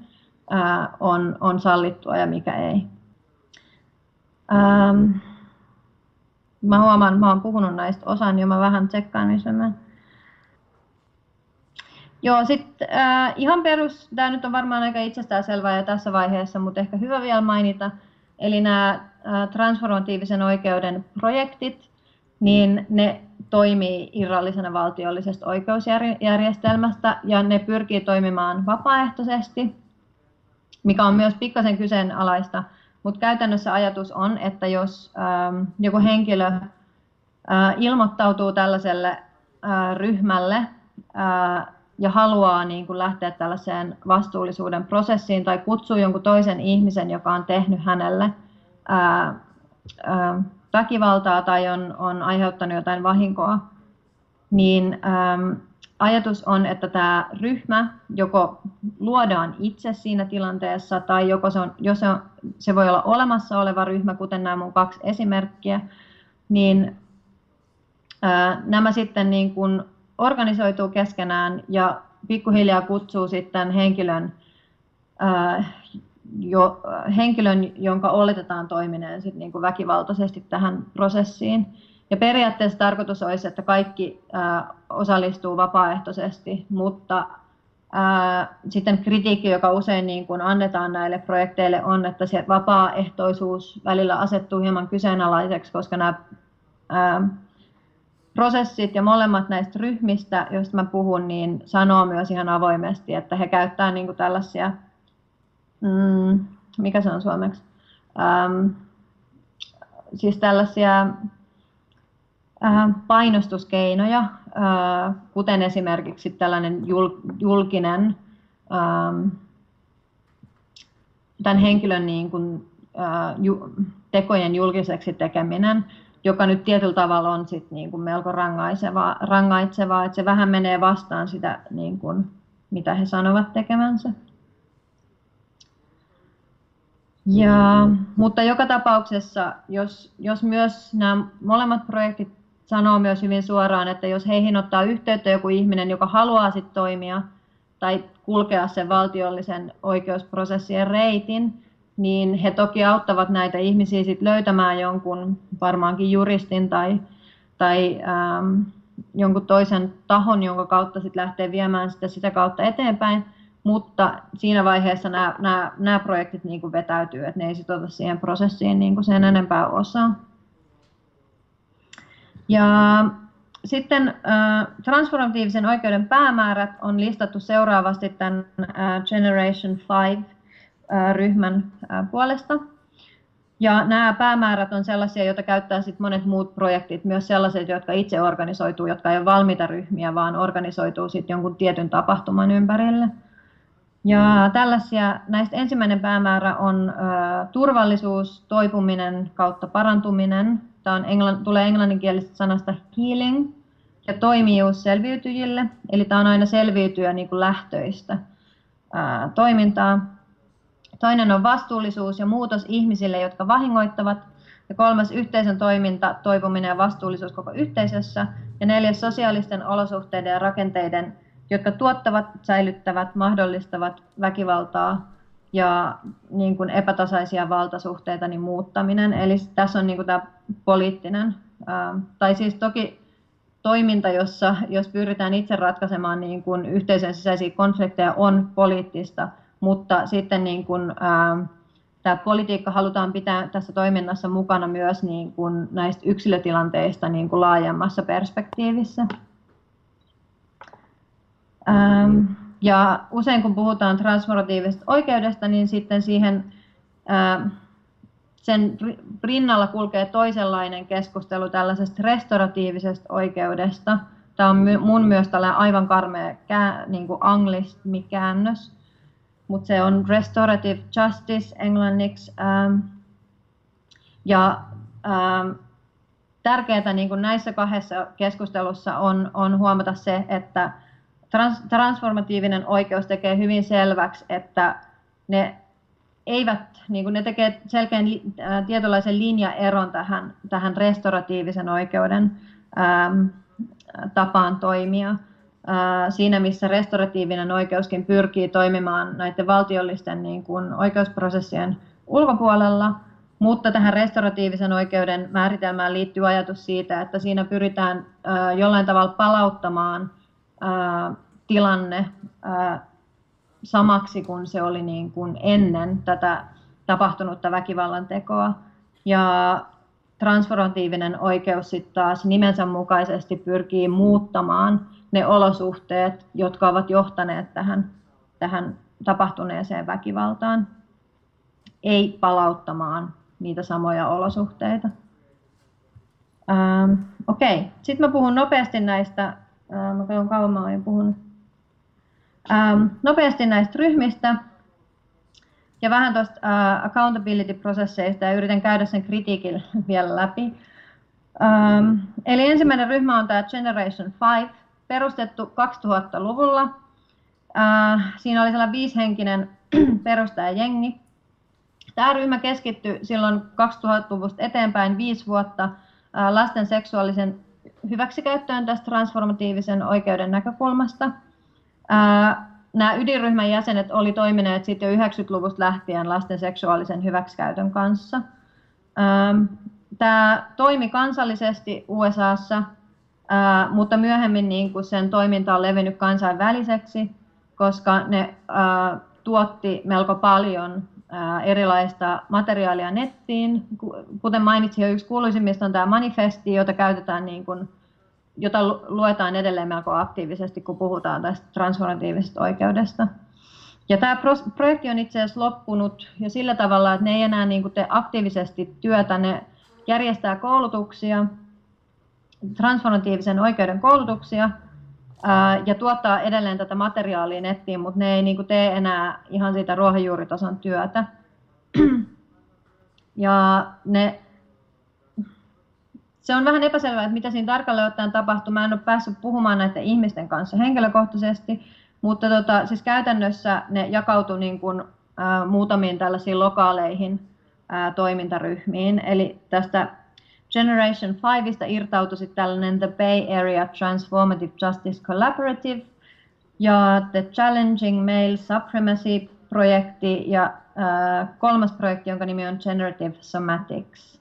on, on sallittua ja mikä ei. Ähm, mä huomaan, mä oon puhunut näistä osan jo, mä vähän tsekkaan, missä mä Joo, sitten äh, ihan perus, tämä nyt on varmaan aika itsestäänselvää jo tässä vaiheessa, mutta ehkä hyvä vielä mainita, eli nämä äh, transformatiivisen oikeuden projektit, niin ne toimii irrallisena valtiollisesta oikeusjärjestelmästä ja ne pyrkii toimimaan vapaaehtoisesti, mikä on myös pikkasen kyseenalaista, mutta käytännössä ajatus on, että jos ähm, joku henkilö äh, ilmoittautuu tällaiselle äh, ryhmälle, äh, ja haluaa niin kuin lähteä tällaiseen vastuullisuuden prosessiin tai kutsuu jonkun toisen ihmisen, joka on tehnyt hänelle ää, ää, väkivaltaa tai on, on aiheuttanut jotain vahinkoa, niin ää, ajatus on, että tämä ryhmä joko luodaan itse siinä tilanteessa tai joko se, on, jos se, on, se voi olla olemassa oleva ryhmä, kuten nämä mun kaksi esimerkkiä, niin ää, nämä sitten niin kuin organisoituu keskenään ja pikkuhiljaa kutsuu sitten henkilön, ää, jo, henkilön jonka oletetaan toimineen sit niin kuin väkivaltaisesti tähän prosessiin. Ja periaatteessa tarkoitus olisi, että kaikki ää, osallistuu vapaaehtoisesti, mutta ää, sitten kritiikki, joka usein niin kuin annetaan näille projekteille, on, että se vapaaehtoisuus välillä asettuu hieman kyseenalaiseksi, koska nämä ää, prosessit ja molemmat näistä ryhmistä, joista mä puhun, niin sanoo myös ihan avoimesti, että he käyttää niin kuin tällaisia, mm, mikä se on suomeksi, ähm, siis tällaisia äh, painostuskeinoja, äh, kuten esimerkiksi tällainen jul, julkinen ähm, tämän henkilön niin kuin, äh, ju, tekojen julkiseksi tekeminen, joka nyt tietyllä tavalla on sit niin kuin melko rangaisevaa, rangaitsevaa, että se vähän menee vastaan sitä, niin kuin, mitä he sanovat tekemänsä. Ja, mutta joka tapauksessa, jos, jos myös nämä molemmat projektit sanoo myös hyvin suoraan, että jos heihin ottaa yhteyttä joku ihminen, joka haluaa sit toimia tai kulkea sen valtiollisen oikeusprosessien reitin, niin he toki auttavat näitä ihmisiä sit löytämään jonkun varmaankin juristin tai, tai ähm, jonkun toisen tahon, jonka kautta sit lähtee viemään sitä sitä kautta eteenpäin. mutta siinä vaiheessa nämä, nämä, nämä projektit niin kuin vetäytyy, että ne ei sitota siihen prosessiin niin kuin sen enempää osaa. Ja sitten äh, transformatiivisen oikeuden päämäärät on listattu seuraavasti tämän äh, Generation 5-ryhmän äh, puolesta. Ja nämä päämäärät on sellaisia, joita käyttää sit monet muut projektit, myös sellaiset, jotka itse organisoituu, jotka ei ole valmiita ryhmiä, vaan organisoituu sit jonkun tietyn tapahtuman ympärille. Ja tällaisia, näistä ensimmäinen päämäärä on äh, turvallisuus, toipuminen kautta parantuminen. Tämä on englann, tulee englanninkielisestä sanasta healing ja toimijuus selviytyjille. Eli tämä on aina selviytyä niin kuin lähtöistä äh, toimintaa. Toinen on vastuullisuus ja muutos ihmisille, jotka vahingoittavat. Ja kolmas yhteisön toiminta, toipuminen ja vastuullisuus koko yhteisössä. Ja neljäs sosiaalisten olosuhteiden ja rakenteiden, jotka tuottavat, säilyttävät, mahdollistavat väkivaltaa ja niin kuin epätasaisia valtasuhteita niin muuttaminen. Eli tässä on niin kuin tämä poliittinen, tai siis toki toiminta, jossa jos pyritään itse ratkaisemaan niin kuin yhteisön sisäisiä konflikteja, on poliittista – mutta sitten niin kuin, ää, tämä politiikka halutaan pitää tässä toiminnassa mukana myös niin kuin näistä yksilötilanteista niin kuin laajemmassa perspektiivissä. Ähm, ja usein kun puhutaan transformatiivisesta oikeudesta, niin sitten siihen ää, sen rinnalla kulkee toisenlainen keskustelu tällaisesta restoratiivisesta oikeudesta. Tämä on mun myös tällainen aivan karmea kää, niin kuin anglismikäännös mutta se on restorative justice englanniksi. Ähm, ja ähm, tärkeää niin kuin näissä kahdessa keskustelussa on, on huomata se, että trans, transformatiivinen oikeus tekee hyvin selväksi, että ne eivät, niin kuin ne tekee selkeän äh, tietynlaisen linjaeron tähän, tähän restoratiivisen oikeuden ähm, tapaan toimia siinä, missä restoratiivinen oikeuskin pyrkii toimimaan näiden valtiollisten niin kuin oikeusprosessien ulkopuolella, mutta tähän restoratiivisen oikeuden määritelmään liittyy ajatus siitä, että siinä pyritään jollain tavalla palauttamaan tilanne samaksi kuin se oli niin kuin ennen tätä tapahtunutta väkivallan tekoa. Ja transformatiivinen oikeus sitten taas nimensä mukaisesti pyrkii muuttamaan ne olosuhteet, jotka ovat johtaneet tähän, tähän tapahtuneeseen väkivaltaan, ei palauttamaan niitä samoja olosuhteita. Ähm, Okei, okay. sitten mä puhun nopeasti näistä, äh, mä katson kauan mä olen puhunut, ähm, nopeasti näistä ryhmistä ja vähän tuosta äh, accountability-prosesseista ja yritän käydä sen kritiikin vielä läpi. Ähm, eli ensimmäinen ryhmä on tämä Generation 5, perustettu 2000-luvulla. Äh, siinä oli sellainen viishenkinen perustajajengi. Tämä ryhmä keskittyi silloin 2000-luvusta eteenpäin viisi vuotta äh, lasten seksuaalisen hyväksikäyttöön tästä transformatiivisen oikeuden näkökulmasta. Äh, nämä ydinryhmän jäsenet oli toimineet sitten jo 90-luvusta lähtien lasten seksuaalisen hyväksikäytön kanssa. Tämä toimi kansallisesti USAssa Mutta myöhemmin niin kuin sen toiminta on levinnyt kansainväliseksi, koska ne ää, tuotti melko paljon ää, erilaista materiaalia nettiin. Kuten mainitsin jo, yksi kuuluisimmista on tämä manifesti, jota käytetään niin kuin, jota luetaan edelleen melko aktiivisesti, kun puhutaan tästä transformatiivisesta oikeudesta. Ja tämä projekti on itse asiassa loppunut jo sillä tavalla, että ne ei enää niin kuin tee aktiivisesti työtä, ne järjestää koulutuksia, transformatiivisen oikeuden koulutuksia ää, ja tuottaa edelleen tätä materiaalia nettiin, mutta ne ei niin kuin, tee enää ihan siitä ruohonjuuritason työtä. ja ne, se on vähän epäselvää, että mitä siinä tarkalleen ottaen tapahtuu. Mä en ole päässyt puhumaan näiden ihmisten kanssa henkilökohtaisesti, mutta tota, siis käytännössä ne jakautuu niin kuin, ää, muutamiin tällaisiin lokaaleihin ää, toimintaryhmiin. Eli tästä Generation 5 irtautui tällainen The Bay Area Transformative Justice Collaborative ja The Challenging Male Supremacy-projekti ja äh, kolmas projekti, jonka nimi on Generative Somatics.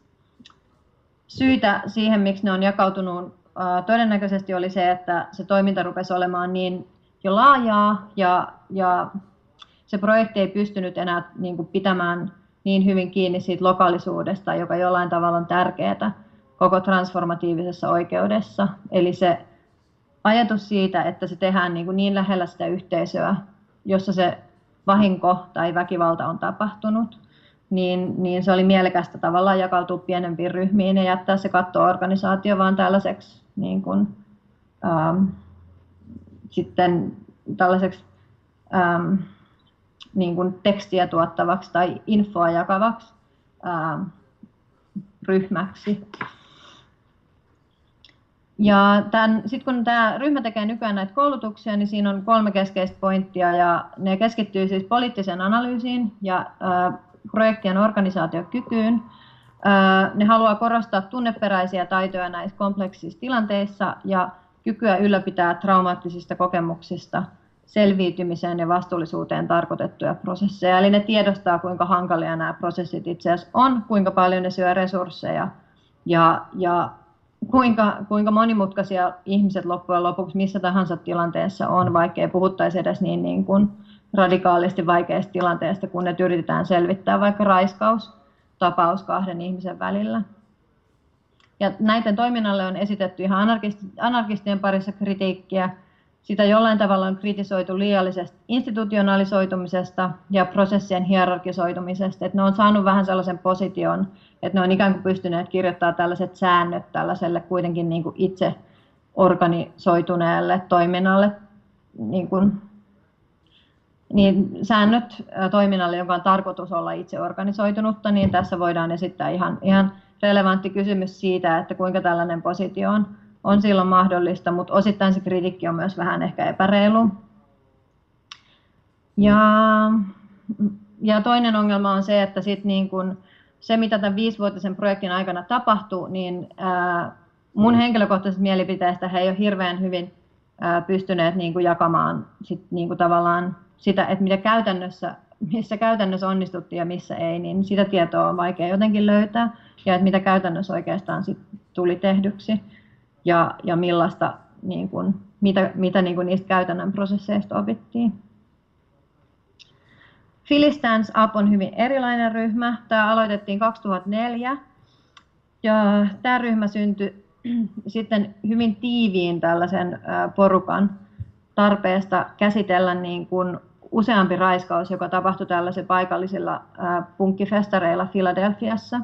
Syitä siihen, miksi ne on jakautunut, äh, todennäköisesti oli se, että se toiminta rupesi olemaan niin jo laajaa ja, ja se projekti ei pystynyt enää niin kuin pitämään niin hyvin kiinni siitä lokaalisuudesta, joka jollain tavalla on tärkeää koko transformatiivisessa oikeudessa. Eli se ajatus siitä, että se tehdään niin, kuin niin lähellä sitä yhteisöä, jossa se vahinko tai väkivalta on tapahtunut, niin, niin se oli mielekästä tavallaan jakautua pienempiin ryhmiin ja jättää se katto-organisaatio vaan tällaiseksi niin kuin, ähm, sitten tällaiseksi ähm, niin kuin tekstiä tuottavaksi tai infoa jakavaksi ähm, ryhmäksi. Ja sitten kun tämä ryhmä tekee nykyään näitä koulutuksia, niin siinä on kolme keskeistä pointtia ja ne keskittyy siis poliittiseen analyysiin ja äh, projektien organisaatiokykyyn. Äh, ne haluaa korostaa tunneperäisiä taitoja näissä kompleksisissa tilanteissa ja kykyä ylläpitää traumaattisista kokemuksista selviytymiseen ja vastuullisuuteen tarkoitettuja prosesseja. Eli ne tiedostaa, kuinka hankalia nämä prosessit itse asiassa on, kuinka paljon ne syö resursseja ja, ja kuinka, kuinka monimutkaisia ihmiset loppujen lopuksi missä tahansa tilanteessa on, vaikkei puhuttaisi edes niin, niin kuin radikaalisti vaikeista tilanteesta, kun ne yritetään selvittää vaikka raiskaustapaus kahden ihmisen välillä. Ja näiden toiminnalle on esitetty ihan anarkistien parissa kritiikkiä. Sitä jollain tavalla on kritisoitu liiallisesta institutionalisoitumisesta ja prosessien hierarkisoitumisesta. Että ne on saanut vähän sellaisen position, että ne on ikään kuin pystyneet kirjoittamaan tällaiset säännöt tällaiselle kuitenkin niin kuin itse organisoituneelle toiminnalle, niin kuin, niin säännöt toiminnalle, jonka on tarkoitus olla itse organisoitunutta, niin tässä voidaan esittää ihan, ihan relevantti kysymys siitä, että kuinka tällainen positio on, on silloin mahdollista, mutta osittain se kritiikki on myös vähän ehkä epäreilu. Ja, ja toinen ongelma on se, että sit niin kun se, mitä tämän viisivuotisen projektin aikana tapahtui, niin ää, mun henkilökohtaisesta mielipiteestä he ei ole hirveän hyvin ää, pystyneet niin kuin jakamaan sit, niin kuin tavallaan sitä, että mitä käytännössä, missä käytännössä onnistuttiin ja missä ei, niin sitä tietoa on vaikea jotenkin löytää ja että mitä käytännössä oikeastaan sit tuli tehdyksi ja, ja millaista, niin kuin, mitä, mitä niin kuin niistä käytännön prosesseista opittiin. Philly Up on hyvin erilainen ryhmä. Tämä aloitettiin 2004 ja tämä ryhmä syntyi sitten hyvin tiiviin tällaisen porukan tarpeesta käsitellä niin kuin useampi raiskaus, joka tapahtui tällaisilla paikallisilla punkkifestareilla Filadelfiassa.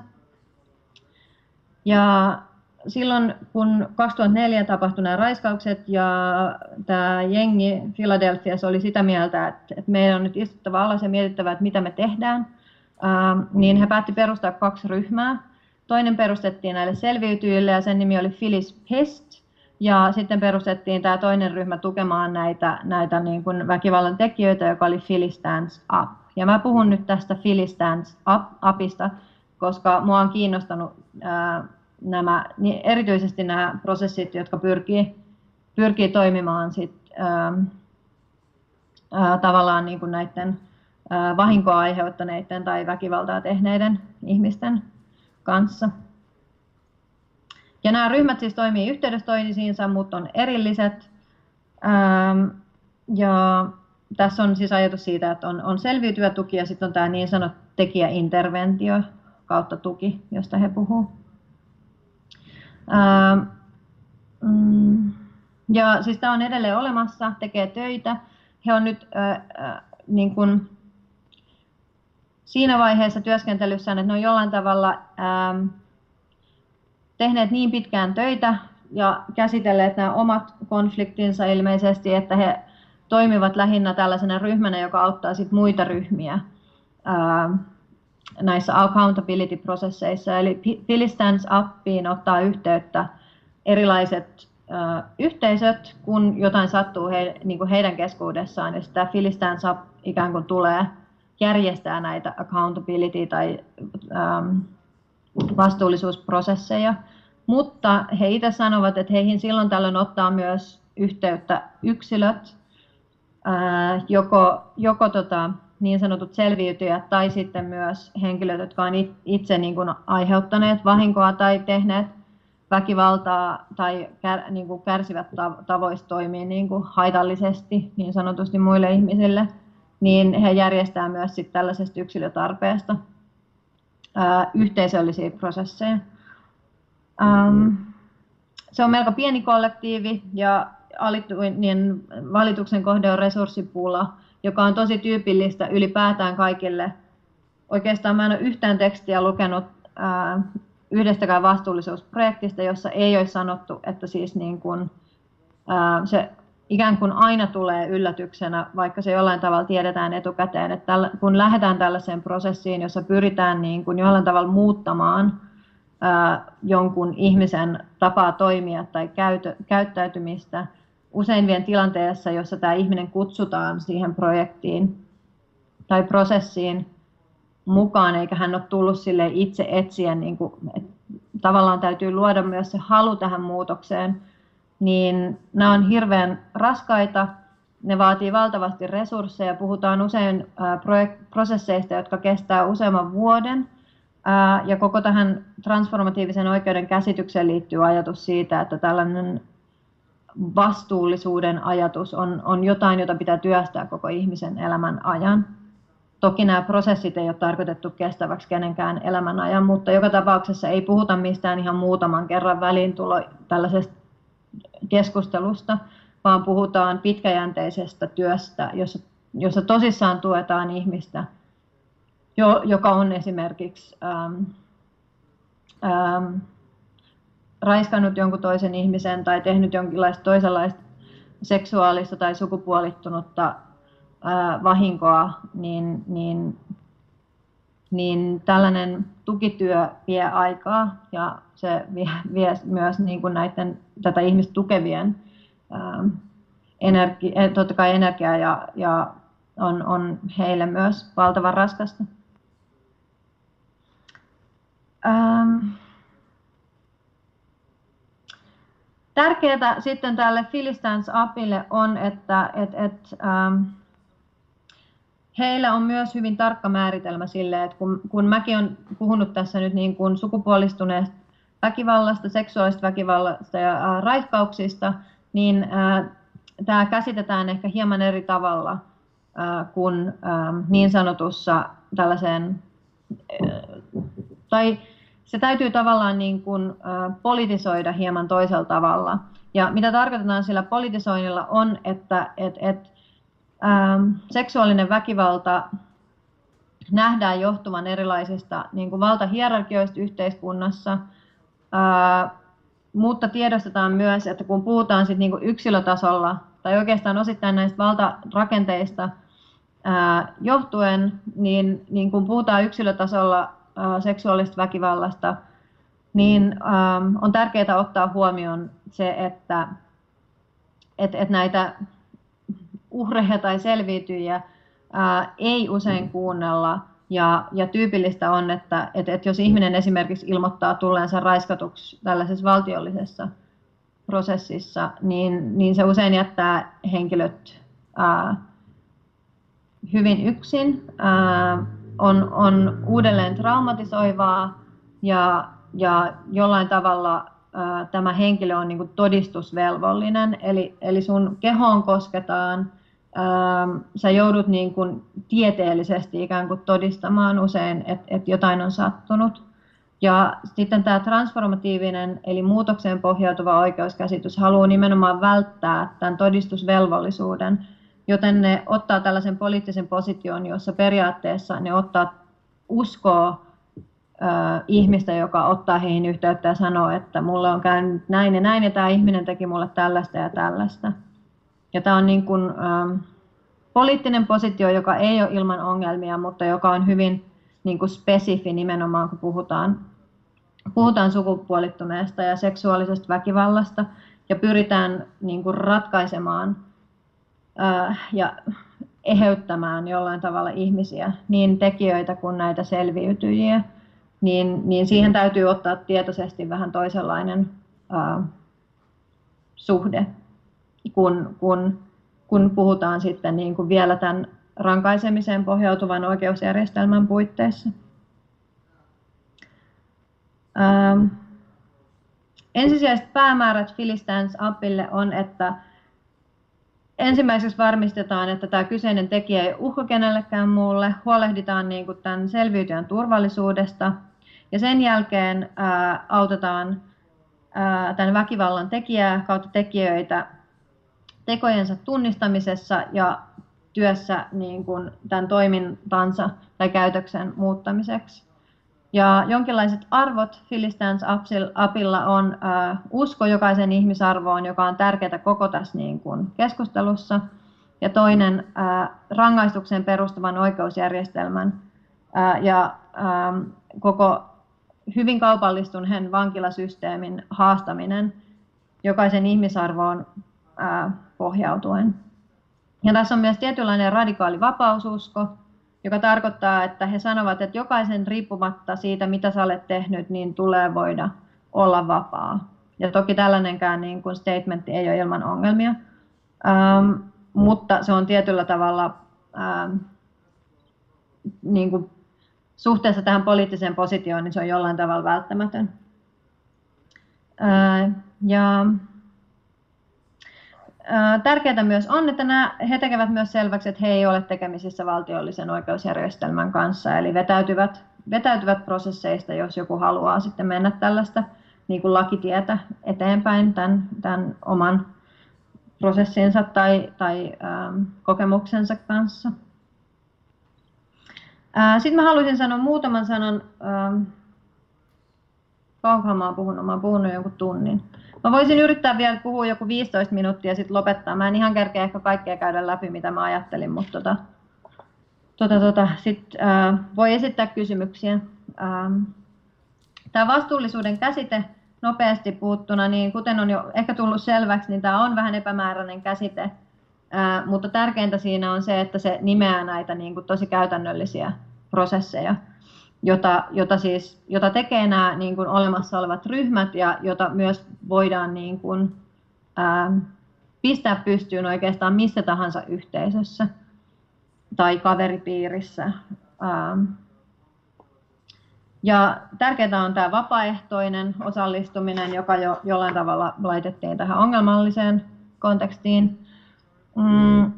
Ja silloin kun 2004 tapahtui nämä raiskaukset ja tämä jengi Philadelphiassa oli sitä mieltä, että, että meidän on nyt istuttava alas ja mietittävä, että mitä me tehdään, niin he päätti perustaa kaksi ryhmää. Toinen perustettiin näille selviytyjille ja sen nimi oli Phyllis Pest. Ja sitten perustettiin tämä toinen ryhmä tukemaan näitä, näitä niin kuin väkivallan tekijöitä, joka oli Philly Stands Up. Ja mä puhun nyt tästä Philly Stands Up, Upista, koska mua on kiinnostanut ää, nämä, niin erityisesti nämä prosessit, jotka pyrkii, pyrkii toimimaan sit, ää, ää, tavallaan niin kuin näiden ää, vahinkoa aiheuttaneiden tai väkivaltaa tehneiden ihmisten kanssa. Ja nämä ryhmät siis toimii yhteydessä toisiinsa, mutta on erilliset. Ää, ja tässä on siis ajatus siitä, että on, on selviytyvä tuki ja sitten on tämä niin sanottu tekijäinterventio kautta tuki, josta he puhuvat. Mm, ja siis tämä on edelleen olemassa, tekee töitä. He on nyt ää, niin kuin siinä vaiheessa työskentelyssä, että ne on jollain tavalla ää, tehneet niin pitkään töitä ja käsitelleet nämä omat konfliktinsa ilmeisesti, että he toimivat lähinnä tällaisena ryhmänä, joka auttaa sit muita ryhmiä ää, näissä accountability-prosesseissa. Eli Philly Stands Upiin ottaa yhteyttä erilaiset ö, yhteisöt, kun jotain sattuu he, niin kuin heidän keskuudessaan, ja sitä Philly Stands Up ikään kuin tulee järjestää näitä accountability- tai ähm, vastuullisuusprosesseja. Mutta he itse sanovat, että heihin silloin tällöin ottaa myös yhteyttä yksilöt, ää, joko, joko tota, niin sanotut selviytyjät tai sitten myös henkilöt, jotka on itse niin kuin aiheuttaneet vahinkoa tai tehneet väkivaltaa tai kär, niin kuin kärsivät tavoista toimia niin kuin haitallisesti niin sanotusti muille ihmisille. niin he järjestää myös sit tällaisesta yksilötarpeesta ää, yhteisöllisiä prosesseja. Ähm, se on melko pieni kollektiivi ja niin valituksen kohde on resurssipula, joka on tosi tyypillistä ylipäätään kaikille. Oikeastaan mä en ole yhtään tekstiä lukenut ää, yhdestäkään vastuullisuusprojektista, jossa ei ole sanottu, että siis niin kuin, ää, se ikään kuin aina tulee yllätyksenä, vaikka se jollain tavalla tiedetään etukäteen, että tällä, kun lähdetään tällaiseen prosessiin, jossa pyritään niin kuin jollain tavalla muuttamaan ää, jonkun ihmisen tapaa toimia tai käytö, käyttäytymistä, usein vien tilanteessa, jossa tämä ihminen kutsutaan siihen projektiin tai prosessiin mukaan, eikä hän ole tullut sille itse etsiä, niin kuin, että tavallaan täytyy luoda myös se halu tähän muutokseen, niin nämä on hirveän raskaita, ne vaatii valtavasti resursseja, puhutaan usein prosesseista, jotka kestää useamman vuoden, ja koko tähän transformatiivisen oikeuden käsitykseen liittyy ajatus siitä, että tällainen vastuullisuuden ajatus on, on jotain, jota pitää työstää koko ihmisen elämän ajan. Toki nämä prosessit ei ole tarkoitettu kestäväksi kenenkään elämän ajan, mutta joka tapauksessa ei puhuta mistään ihan muutaman kerran väliintulo tällaisesta keskustelusta, vaan puhutaan pitkäjänteisestä työstä, jossa, jossa tosissaan tuetaan ihmistä, jo, joka on esimerkiksi ähm, ähm, raiskannut jonkun toisen ihmisen tai tehnyt jonkinlaista toisenlaista seksuaalista tai sukupuolittunutta vahinkoa, niin, niin, niin tällainen tukityö vie aikaa ja se vie, vie myös niin kuin näiden, tätä ihmistä tukevien energi, eh, totta kai energiaa ja, ja on, on heille myös valtavan raskasta. Ähm. Tärkeää sitten tälle Philistines Appille on, että et, et, ähm, heillä on myös hyvin tarkka määritelmä sille, että kun, kun mäkin olen puhunut tässä nyt niin kuin sukupuolistuneesta väkivallasta, seksuaalista väkivallasta ja äh, raiskauksista, niin äh, tämä käsitetään ehkä hieman eri tavalla äh, kuin äh, niin sanotussa tällaiseen, äh, tai se täytyy tavallaan niin kuin, politisoida hieman toisella tavalla. Ja mitä tarkoitetaan sillä politisoinnilla on, että et, et, ähm, seksuaalinen väkivalta nähdään johtuvan erilaisista niin kuin valtahierarkioista yhteiskunnassa, äh, mutta tiedostetaan myös, että kun puhutaan sit niin kuin yksilötasolla tai oikeastaan osittain näistä valtarakenteista johtuen, niin, niin kun puhutaan yksilötasolla seksuaalista väkivallasta, niin on tärkeää ottaa huomioon se, että et, et näitä uhreja tai selviytyjiä ää, ei usein kuunnella. Ja, ja tyypillistä on, että et, et jos ihminen esimerkiksi ilmoittaa tulleensa raiskatuksi tällaisessa valtiollisessa prosessissa, niin, niin se usein jättää henkilöt ää, hyvin yksin. Ää, on, on uudelleen traumatisoivaa ja, ja jollain tavalla ää, tämä henkilö on niin kuin todistusvelvollinen, eli, eli sun kehoon kosketaan, ää, sä joudut niin kuin tieteellisesti ikään kuin todistamaan usein, että et jotain on sattunut. Ja sitten tämä transformatiivinen, eli muutokseen pohjautuva oikeuskäsitys haluaa nimenomaan välttää tämän todistusvelvollisuuden, joten ne ottaa tällaisen poliittisen position, jossa periaatteessa ne ottaa uskoa ihmistä, joka ottaa heihin yhteyttä ja sanoo, että mulle on käynyt näin ja näin ja tämä ihminen teki mulle tällaista ja tällaista. Ja tämä on niin kuin, ähm, poliittinen positio, joka ei ole ilman ongelmia, mutta joka on hyvin niin kuin spesifi nimenomaan, kun puhutaan, puhutaan sukupuolittuneesta ja seksuaalisesta väkivallasta ja pyritään niin kuin ratkaisemaan – ja eheyttämään jollain tavalla ihmisiä, niin tekijöitä kuin näitä selviytyjiä, niin, niin siihen täytyy ottaa tietoisesti vähän toisenlainen ää, suhde, kun, kun, kun puhutaan sitten niin kuin vielä tämän rankaisemiseen pohjautuvan oikeusjärjestelmän puitteissa. Ää, ensisijaiset päämäärät Philistines Appille on, että ensimmäiseksi varmistetaan, että tämä kyseinen tekijä ei uhka kenellekään muulle, huolehditaan niin kuin tämän selviytyjän turvallisuudesta ja sen jälkeen ää, autetaan ää, tämän väkivallan tekijää kautta tekijöitä tekojensa tunnistamisessa ja työssä niin kuin tämän toimintansa tai käytöksen muuttamiseksi. Ja jonkinlaiset arvot Philistines apilla on äh, usko jokaisen ihmisarvoon, joka on tärkeää koko tässä niin kuin keskustelussa. Ja toinen äh, rangaistukseen perustuvan oikeusjärjestelmän äh, ja äh, koko hyvin kaupallistuneen vankilasysteemin haastaminen jokaisen ihmisarvoon äh, pohjautuen. Ja tässä on myös tietynlainen radikaali vapaususko, joka tarkoittaa, että he sanovat, että jokaisen riippumatta siitä, mitä sä olet tehnyt, niin tulee voida olla vapaa. Ja toki tällainenkään niin kuin statementti ei ole ilman ongelmia, ähm, mutta se on tietyllä tavalla ähm, niin kuin suhteessa tähän poliittiseen positioon, niin se on jollain tavalla välttämätön. Äh, ja Tärkeää myös on, että nämä, he tekevät myös selväksi, että he ei ole tekemisissä valtiollisen oikeusjärjestelmän kanssa, eli vetäytyvät, vetäytyvät prosesseista, jos joku haluaa sitten mennä tällaista niin kuin lakitietä eteenpäin tämän, tämän oman prosessinsa tai, tai ähm, kokemuksensa kanssa. Äh, Sitten mä haluaisin sanoa muutaman sanan, ähm, kauankohan mä oon puhunut, mä oon puhunut jonkun tunnin. Mä voisin yrittää vielä puhua joku 15 minuuttia ja sitten lopettaa. Mä en ihan kerkeä ehkä kaikkea käydä läpi, mitä mä ajattelin, mutta tota, tota, tota, sit, äh, voi esittää kysymyksiä. Ähm, tämä vastuullisuuden käsite nopeasti puuttuna, niin kuten on jo ehkä tullut selväksi, niin tämä on vähän epämääräinen käsite, äh, mutta tärkeintä siinä on se, että se nimeää näitä niin kuin tosi käytännöllisiä prosesseja jota, jota, siis, jota tekee nämä niin kuin olemassa olevat ryhmät ja jota myös voidaan niin kuin, ää, pistää pystyyn oikeastaan missä tahansa yhteisössä tai kaveripiirissä. Ää, ja tärkeää on tämä vapaaehtoinen osallistuminen, joka jo jollain tavalla laitettiin tähän ongelmalliseen kontekstiin. Mm,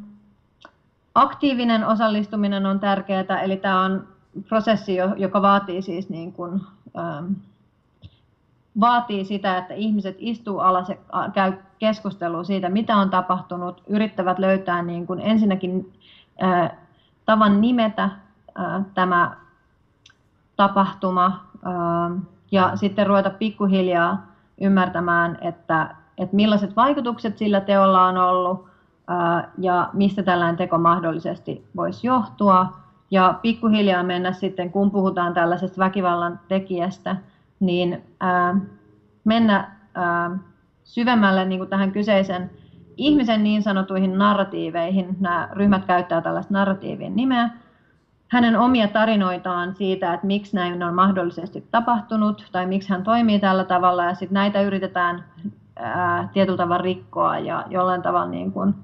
aktiivinen osallistuminen on tärkeää, eli tämä on prosessi, joka vaatii siis niin kuin, ähm, vaatii sitä, että ihmiset istuu alas ja käy keskustelua siitä, mitä on tapahtunut, yrittävät löytää niin kuin ensinnäkin äh, tavan nimetä äh, tämä tapahtuma äh, ja sitten ruveta pikkuhiljaa ymmärtämään, että, että millaiset vaikutukset sillä teolla on ollut äh, ja mistä tällainen teko mahdollisesti voisi johtua ja pikkuhiljaa mennä sitten, kun puhutaan tällaisesta väkivallan tekijästä, niin ää, mennä ää, syvemmälle niin kuin tähän kyseisen ihmisen niin sanotuihin narratiiveihin. Nämä ryhmät käyttää tällaista narratiivin nimeä. Hänen omia tarinoitaan siitä, että miksi näin on mahdollisesti tapahtunut tai miksi hän toimii tällä tavalla ja sitten näitä yritetään ää, tietyllä tavalla rikkoa ja jollain tavalla niin kuin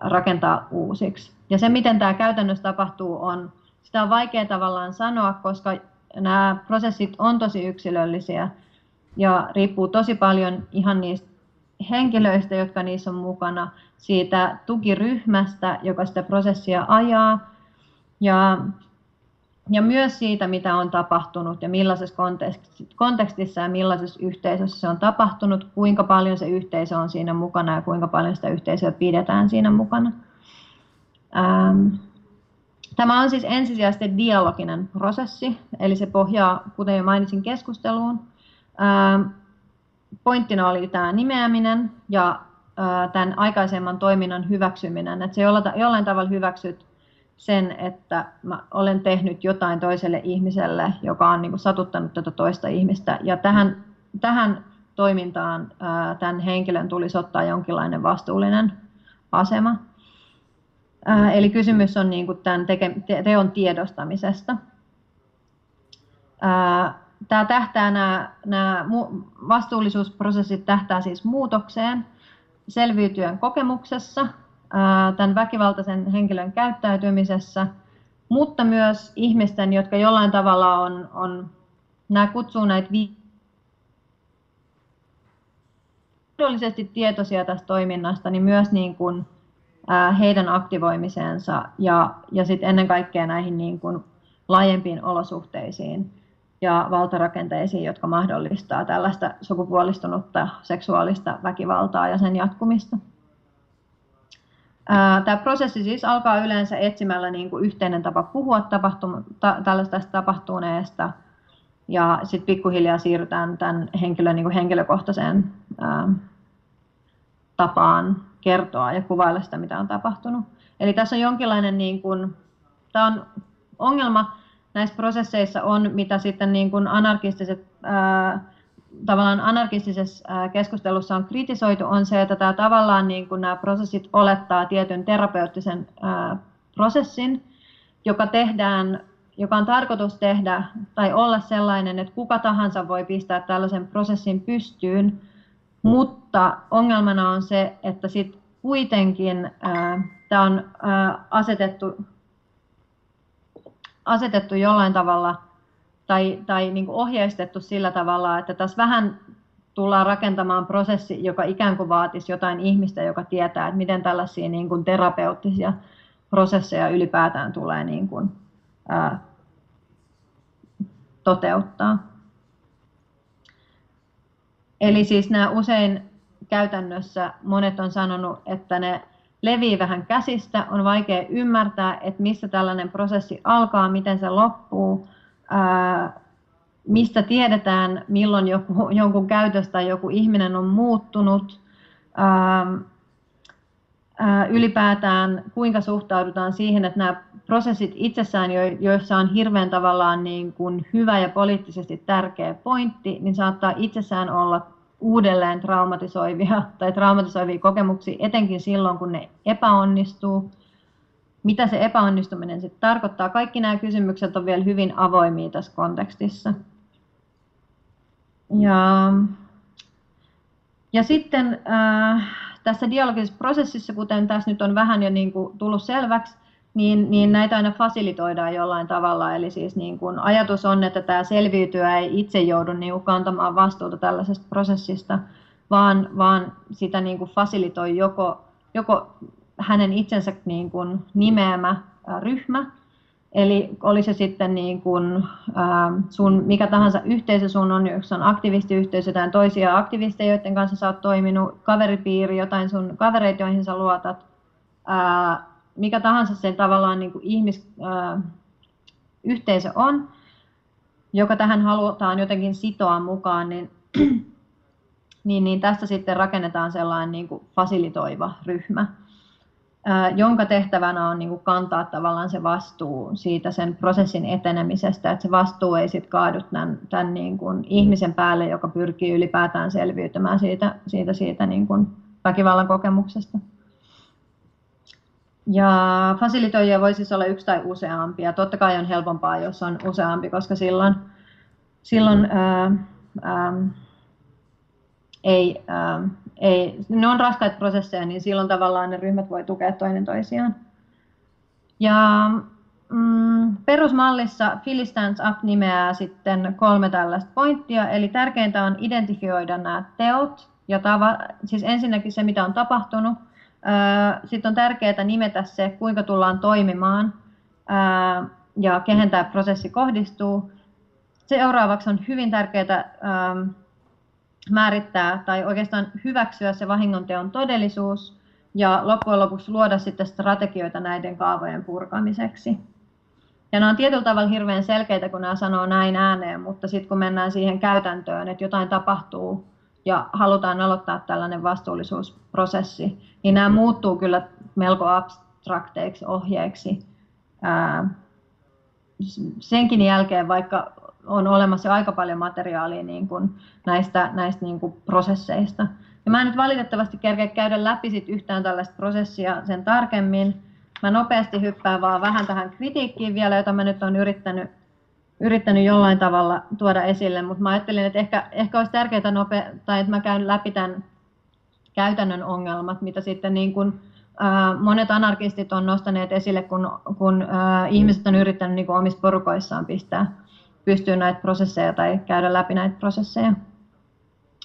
rakentaa uusiksi. Ja se, miten tämä käytännössä tapahtuu, on sitä on vaikea tavallaan sanoa, koska nämä prosessit on tosi yksilöllisiä ja riippuu tosi paljon ihan niistä henkilöistä, jotka niissä on mukana, siitä tukiryhmästä, joka sitä prosessia ajaa, ja, ja myös siitä, mitä on tapahtunut ja millaisessa kontekstissa ja millaisessa yhteisössä se on tapahtunut, kuinka paljon se yhteisö on siinä mukana ja kuinka paljon sitä yhteisöä pidetään siinä mukana. Tämä on siis ensisijaisesti dialoginen prosessi, eli se pohjaa, kuten jo mainitsin, keskusteluun. Pointtina oli tämä nimeäminen ja tämän aikaisemman toiminnan hyväksyminen, että se jollain tavalla hyväksyt sen, että mä olen tehnyt jotain toiselle ihmiselle, joka on niin kuin satuttanut tätä toista ihmistä. Ja tähän, tähän toimintaan tämän henkilön tulisi ottaa jonkinlainen vastuullinen asema. Eli kysymys on niin kuin tämän teke, teon tiedostamisesta. Tämä tähtää, nämä, nämä vastuullisuusprosessit tähtää siis muutokseen selviytyön kokemuksessa, tämän väkivaltaisen henkilön käyttäytymisessä, mutta myös ihmisten, jotka jollain tavalla on, on nämä kutsuu näitä mahdollisesti tietoisia tästä toiminnasta, niin myös niin kuin heidän aktivoimiseensa ja, ja sitten ennen kaikkea näihin niin kuin laajempiin olosuhteisiin ja valtarakenteisiin, jotka mahdollistaa tällaista sukupuolistunutta seksuaalista väkivaltaa ja sen jatkumista. Tämä prosessi siis alkaa yleensä etsimällä niin kuin yhteinen tapa puhua tapahtum- ta- tällaista tapahtuneesta ja sitten pikkuhiljaa siirrytään tämän henkilön niin kuin henkilökohtaiseen ää, tapaan kertoa ja kuvailla sitä, mitä on tapahtunut. Eli tässä on jonkinlainen, niin kuin, tämä on ongelma näissä prosesseissa on, mitä sitten niin kuin anarkistiset, ää, tavallaan anarkistisessa keskustelussa on kritisoitu, on se, että tämä tavallaan niin kuin nämä prosessit olettaa tietyn terapeuttisen prosessin, joka tehdään joka on tarkoitus tehdä tai olla sellainen, että kuka tahansa voi pistää tällaisen prosessin pystyyn, mutta ongelmana on se, että sit kuitenkin tämä on ää, asetettu, asetettu jollain tavalla tai, tai niin kuin ohjeistettu sillä tavalla, että tässä vähän tullaan rakentamaan prosessi, joka ikään kuin vaatisi jotain ihmistä, joka tietää, että miten tällaisia niin kuin terapeuttisia prosesseja ylipäätään tulee niin kuin, ää, toteuttaa. Eli siis nämä usein käytännössä monet on sanonut, että ne levii vähän käsistä, on vaikea ymmärtää, että missä tällainen prosessi alkaa, miten se loppuu, mistä tiedetään, milloin joku, jonkun käytöstä joku ihminen on muuttunut, ää, ää, ylipäätään kuinka suhtaudutaan siihen, että nämä prosessit itsessään, joissa on hirveän tavallaan niin kuin hyvä ja poliittisesti tärkeä pointti, niin saattaa itsessään olla uudelleen traumatisoivia tai traumatisoivia kokemuksia, etenkin silloin, kun ne epäonnistuu. Mitä se epäonnistuminen sitten tarkoittaa? Kaikki nämä kysymykset on vielä hyvin avoimia tässä kontekstissa. Ja, ja sitten äh, tässä dialogisessa prosessissa, kuten tässä nyt on vähän jo niin kuin tullut selväksi, niin, niin näitä aina fasilitoidaan jollain tavalla. Eli siis niin kun ajatus on, että tämä selviytyä ei itse joudu niin kuin kantamaan vastuuta tällaisesta prosessista, vaan, vaan sitä niin kuin fasilitoi joko, joko hänen itsensä niin kuin nimeämä ryhmä, Eli oli se sitten niin kuin, sun mikä tahansa yhteisö sun on, jos on aktivistiyhteisö, jotain toisia aktivisteja, joiden kanssa sä oot toiminut, kaveripiiri, jotain sun kavereita, joihin sä luotat, mikä tahansa sen tavallaan niin kuin ihmisyhteisö on, joka tähän halutaan jotenkin sitoa mukaan, niin, niin, niin tästä sitten rakennetaan sellainen niin kuin fasilitoiva ryhmä, jonka tehtävänä on niin kuin kantaa tavallaan se vastuu siitä sen prosessin etenemisestä, että se vastuu ei sitten kaadu tämän, tämän niin kuin ihmisen päälle, joka pyrkii ylipäätään selviytymään siitä, siitä, siitä niin kuin väkivallan kokemuksesta. Ja fasilitoijia voi siis olla yksi tai useampia. Totta kai on helpompaa, jos on useampi, koska silloin, silloin ää, ää, ei, ää, ei, ne on raskaita prosesseja, niin silloin tavallaan ne ryhmät voi tukea toinen toisiaan. Ja mm, perusmallissa Philly Stands Up nimeää sitten kolme tällaista pointtia, eli tärkeintä on identifioida nämä teot, ja tava, siis ensinnäkin se, mitä on tapahtunut, sitten on tärkeää nimetä se, kuinka tullaan toimimaan ja kehen tämä prosessi kohdistuu. Seuraavaksi on hyvin tärkeää määrittää tai oikeastaan hyväksyä se vahingonteon todellisuus ja loppujen lopuksi luoda sitten strategioita näiden kaavojen purkamiseksi. Ja nämä on tietyllä tavalla hirveän selkeitä, kun nämä sanoo näin ääneen, mutta sitten kun mennään siihen käytäntöön, että jotain tapahtuu ja halutaan aloittaa tällainen vastuullisuusprosessi, niin nämä muuttuu kyllä melko abstrakteiksi ohjeiksi ää, senkin jälkeen, vaikka on olemassa aika paljon materiaalia niin kuin näistä, näistä niin kuin prosesseista. Ja mä en nyt valitettavasti kerkeä käydä läpi sit yhtään tällaista prosessia sen tarkemmin. Mä nopeasti hyppään vaan vähän tähän kritiikkiin vielä, jota mä nyt olen yrittänyt yrittänyt jollain tavalla tuoda esille, mutta mä ajattelin, että ehkä, ehkä olisi tärkeää nopea, tai että mä käyn läpi tämän käytännön ongelmat, mitä sitten niin kuin, monet anarkistit on nostaneet esille, kun, kun ihmiset on yrittänyt niin omissa porukoissaan pistää pystyyn näitä prosesseja tai käydä läpi näitä prosesseja.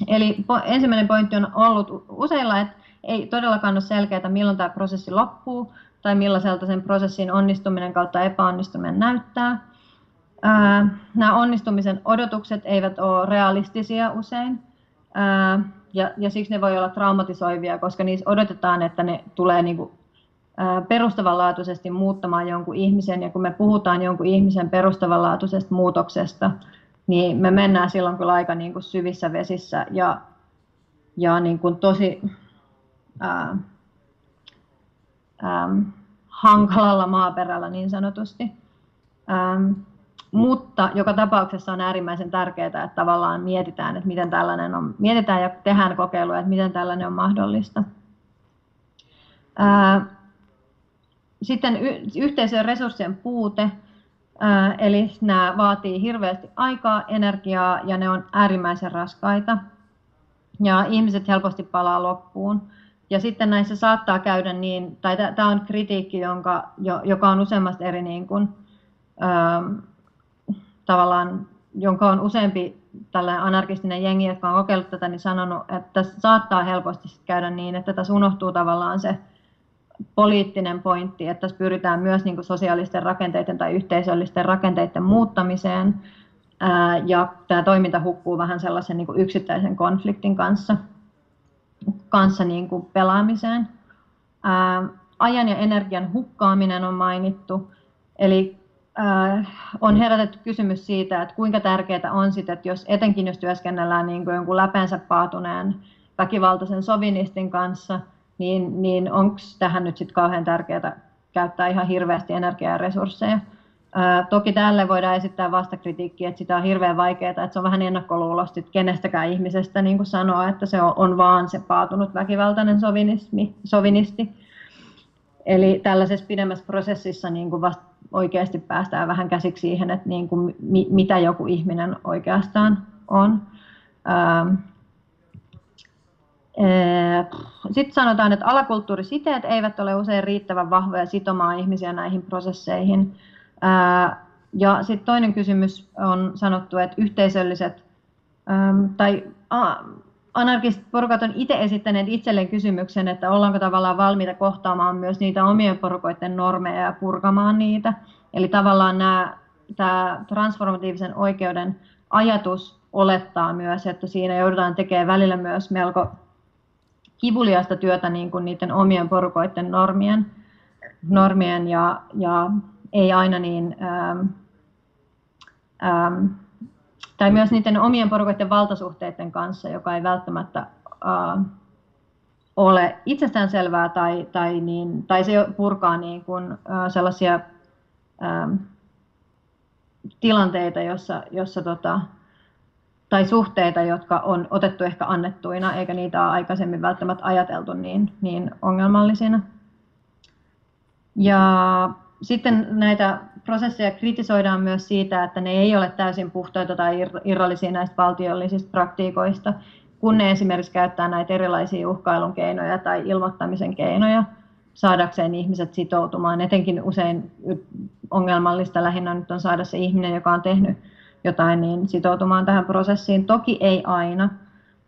Eli ensimmäinen pointti on ollut useilla, että, ei todellakaan ole selkeää, milloin tämä prosessi loppuu tai millaiselta sen prosessin onnistuminen kautta epäonnistuminen näyttää. Nämä onnistumisen odotukset eivät ole realistisia usein ja, ja siksi ne voi olla traumatisoivia, koska niissä odotetaan, että ne tulee niin kuin, perustavanlaatuisesti muuttamaan jonkun ihmisen, ja kun me puhutaan jonkun ihmisen perustavanlaatuisesta muutoksesta, niin me mennään silloin kyllä aika niin kuin syvissä vesissä ja, ja niin kuin tosi ää, ää, hankalalla maaperällä niin sanotusti. Ää, mutta joka tapauksessa on äärimmäisen tärkeää, että tavallaan mietitään, että miten tällainen on, mietitään ja tehdään kokeiluja, että miten tällainen on mahdollista. Sitten yhteisön resurssien puute, eli nämä vaatii hirveästi aikaa, energiaa ja ne on äärimmäisen raskaita. Ja ihmiset helposti palaa loppuun. Ja sitten näissä saattaa käydä niin, tai tämä on kritiikki, jonka, joka on useammasta eri niin kuin, tavallaan, jonka on useampi tällainen anarkistinen jengi, jotka on kokeillut tätä, niin sanonut, että saattaa helposti käydä niin, että tässä unohtuu tavallaan se poliittinen pointti, että tässä pyritään myös niin kuin sosiaalisten rakenteiden tai yhteisöllisten rakenteiden muuttamiseen, ja tämä toiminta hukkuu vähän sellaisen niin kuin yksittäisen konfliktin kanssa, kanssa niin kuin pelaamiseen. Ajan ja energian hukkaaminen on mainittu, eli on herätetty kysymys siitä, että kuinka tärkeää on sitten, että jos, etenkin jos työskennellään niin kuin jonkun läpeensä paatuneen väkivaltaisen sovinistin kanssa, niin, niin onko tähän nyt sitten kauhean tärkeää käyttää ihan hirveästi energiaa ja resursseja. Ää, toki tälle voidaan esittää vastakritiikkiä, että sitä on hirveän vaikeaa, että se on vähän ennakkoluulosti että kenestäkään ihmisestä niin kuin sanoa, että se on, on vaan se paatunut väkivaltainen sovinismi, sovinisti. Eli tällaisessa pidemmässä prosessissa niin kuin vasta oikeasti päästään vähän käsiksi siihen, että niin kuin, mi, mitä joku ihminen oikeastaan on. Ähm, äh, Sitten sanotaan, että alakulttuurisiteet eivät ole usein riittävän vahvoja sitomaan ihmisiä näihin prosesseihin. Äh, ja sitten toinen kysymys on sanottu, että yhteisölliset ähm, tai anarkistit porukat on itse esittäneet itselleen kysymyksen, että ollaanko tavallaan valmiita kohtaamaan myös niitä omien porukoiden normeja ja purkamaan niitä. Eli tavallaan nämä, tämä transformatiivisen oikeuden ajatus olettaa myös, että siinä joudutaan tekemään välillä myös melko kivuliasta työtä niin kuin niiden omien porukoiden normien, normien ja, ja ei aina niin ähm, ähm, tai myös niiden omien porukoiden valtasuhteiden kanssa, joka ei välttämättä uh, ole itsestäänselvää tai, tai, niin, tai se purkaa niin kuin, uh, sellaisia uh, tilanteita, jossa, jossa tota, tai suhteita, jotka on otettu ehkä annettuina, eikä niitä ole aikaisemmin välttämättä ajateltu niin, niin ongelmallisina. Ja sitten näitä prosesseja kritisoidaan myös siitä, että ne ei ole täysin puhtaita tai irrallisia näistä valtiollisista praktiikoista, kun ne esimerkiksi käyttää näitä erilaisia uhkailun keinoja tai ilmoittamisen keinoja saadakseen ihmiset sitoutumaan. Etenkin usein ongelmallista lähinnä nyt on saada se ihminen, joka on tehnyt jotain, niin sitoutumaan tähän prosessiin. Toki ei aina.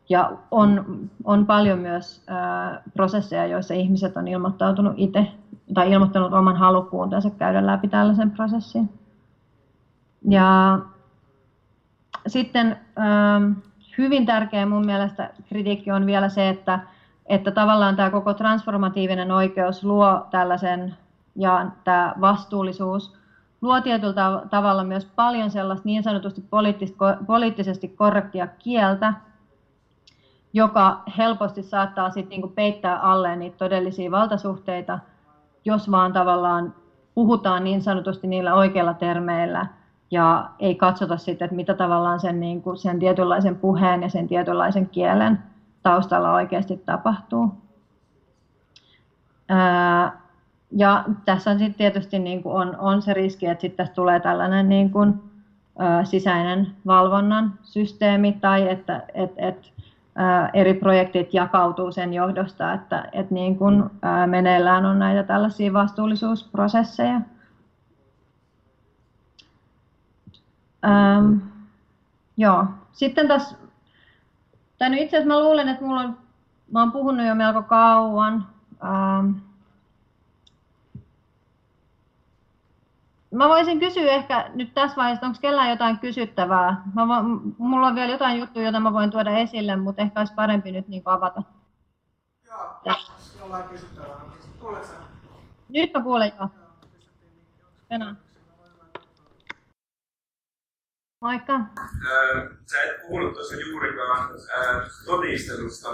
Ja on, on paljon myös ää, prosesseja, joissa ihmiset on ilmoittautunut itse tai ilmoittanut oman halukkuutensa käydä läpi tällaisen prosessin. Ja sitten ähm, hyvin tärkeä mun mielestä kritiikki on vielä se, että, että tavallaan tämä koko transformatiivinen oikeus luo tällaisen ja tämä vastuullisuus luo tietyllä tavalla myös paljon sellaista niin sanotusti poliittisesti korrektia kieltä, joka helposti saattaa sitten niinku peittää alle niitä todellisia valtasuhteita – jos vaan tavallaan puhutaan niin sanotusti niillä oikeilla termeillä ja ei katsota sitten, että mitä tavallaan sen, niin kuin sen tietynlaisen puheen ja sen tietynlaisen kielen taustalla oikeasti tapahtuu. Ää, ja tässä on sitten tietysti niin kuin on, on se riski, että sitten tulee tällainen niin kuin, ä, sisäinen valvonnan systeemi tai että et, et, eri projektit jakautuu sen johdosta, että, että niin kun meneillään on näitä tällaisia vastuullisuusprosesseja. Ähm, joo. Sitten tässä, tai nyt itse asiassa mä luulen, että mulla on mä oon puhunut jo melko kauan. Ähm, Mä voisin kysyä ehkä nyt tässä vaiheessa, onko kellään jotain kysyttävää? Mä vo, mulla on vielä jotain juttuja, joita mä voin tuoda esille, mutta ehkä olisi parempi nyt niin avata. Joo, jollain kysyttävää. Kuuletko Nyt mä kuulen jo. Tänään. Moikka. Sä et puhunut tuossa juurikaan todistelusta,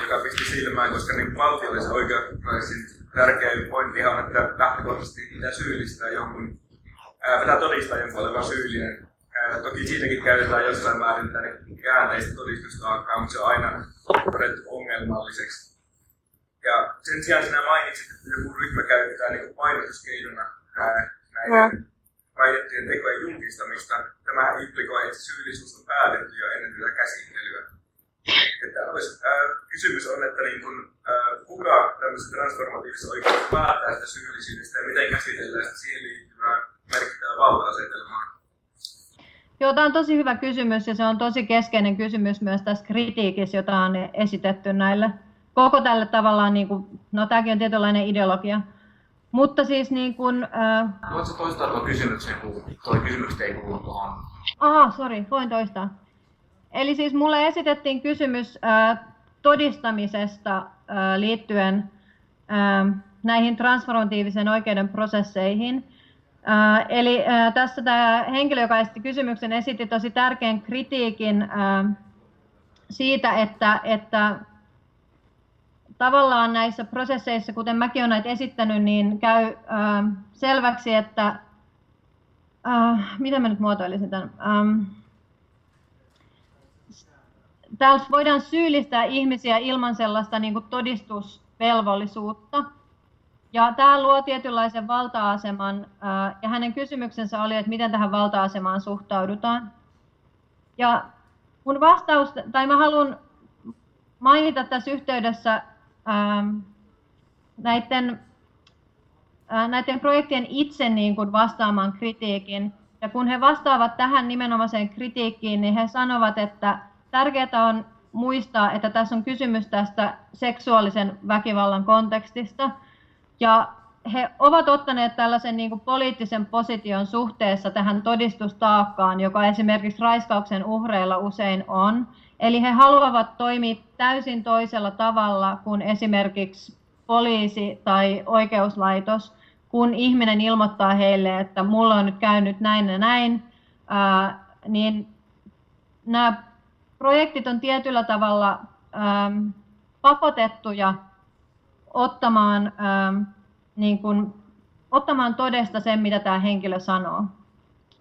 joka pisti silmään, koska niin valtiollisen oikeusprosessin tärkein pointti on, että lähtökohtaisesti pitää syyllistää jonkun pitää todistaa jonkun olevan syyllinen. Ää, toki siitäkin käytetään jossain määrin tänne käänteistä todistustaakkaa, mutta se on aina todettu ongelmalliseksi. Ja sen sijaan sinä mainitsit, että joku ryhmä käyttää niin painotuskeinona ää, näiden väitettyjen tekojen julkistamista. Tämä implikoi, että syyllisyys on päätetty jo ennen tätä käsittelyä. Että olisi, ää, kysymys on, että niin kun, ää, kuka tämmöisessä transformatiivisessa oikeudessa päättää sitä syyllisyydestä ja miten käsitellään sitä siihen liittyvää Joo, tämä on tosi hyvä kysymys ja se on tosi keskeinen kysymys myös tässä kritiikissä, jota on esitetty näille koko tälle tavallaan, niin kuin, no tämäkin on tietynlainen ideologia, mutta siis niin kuin... Äh... Voitko toistaa tuon kysymyksen, kun tuo kysymys ei kuulu tuohon? Aha, sori, voin toistaa. Eli siis mulle esitettiin kysymys äh, todistamisesta äh, liittyen äh, näihin transformatiivisen oikeuden prosesseihin. Äh, eli äh, tässä tämä henkilö, joka esitti kysymyksen, esitti tosi tärkeän kritiikin äh, siitä, että, että tavallaan näissä prosesseissa, kuten mäkin olen näitä esittänyt, niin käy selväksi, että mitä mä nyt muotoilisin tämän? Ähm, täällä voidaan syyllistää ihmisiä ilman sellaista niin kuin todistusvelvollisuutta. Ja tämä luo tietynlaisen valta-aseman, ja hänen kysymyksensä oli, että miten tähän valta-asemaan suhtaudutaan. Ja mun vastaus, tai mä haluan mainita tässä yhteydessä näiden, näiden projektien itse niin kuin vastaamaan kritiikin. Ja kun he vastaavat tähän nimenomaiseen kritiikkiin, niin he sanovat, että tärkeää on muistaa, että tässä on kysymys tästä seksuaalisen väkivallan kontekstista – ja he ovat ottaneet tällaisen niin kuin poliittisen position suhteessa tähän todistustaakkaan, joka esimerkiksi raiskauksen uhreilla usein on. Eli he haluavat toimia täysin toisella tavalla kuin esimerkiksi poliisi tai oikeuslaitos, kun ihminen ilmoittaa heille, että mulla on nyt käynyt näin ja näin, ää, niin nämä projektit on tietyllä tavalla ää, pakotettuja ottamaan, ähm, niin kuin, ottamaan todesta sen, mitä tämä henkilö sanoo.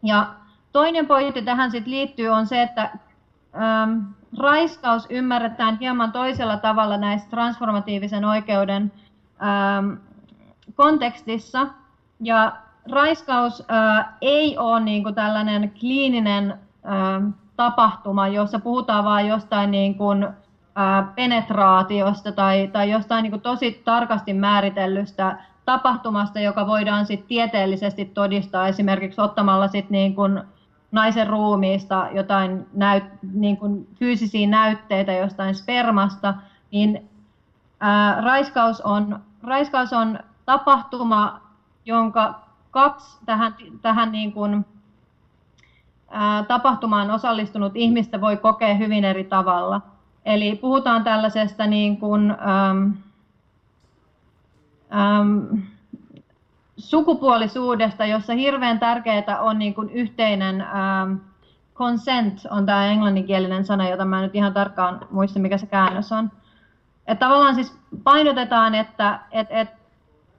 Ja toinen pointti tähän sit liittyy on se, että ähm, raiskaus ymmärretään hieman toisella tavalla näissä transformatiivisen oikeuden ähm, kontekstissa. Ja raiskaus äh, ei ole niin kuin tällainen kliininen äh, tapahtuma, jossa puhutaan vain jostain niin kuin, penetraatiosta tai, tai jostain niin tosi tarkasti määritellystä tapahtumasta, joka voidaan sit tieteellisesti todistaa esimerkiksi ottamalla sit niin kuin naisen ruumiista jotain näyt, niin kuin fyysisiä näytteitä jostain spermasta, niin ää, raiskaus, on, raiskaus on tapahtuma, jonka kaksi tähän, tähän niin kuin, ää, tapahtumaan osallistunut ihmistä voi kokea hyvin eri tavalla. Eli puhutaan tällaisesta niin kuin, äm, äm, sukupuolisuudesta, jossa hirveän tärkeää on niin kuin yhteinen äm, consent, on tämä englanninkielinen sana, jota mä nyt ihan tarkkaan muista, mikä se käännös on. Et tavallaan siis painotetaan, että et, et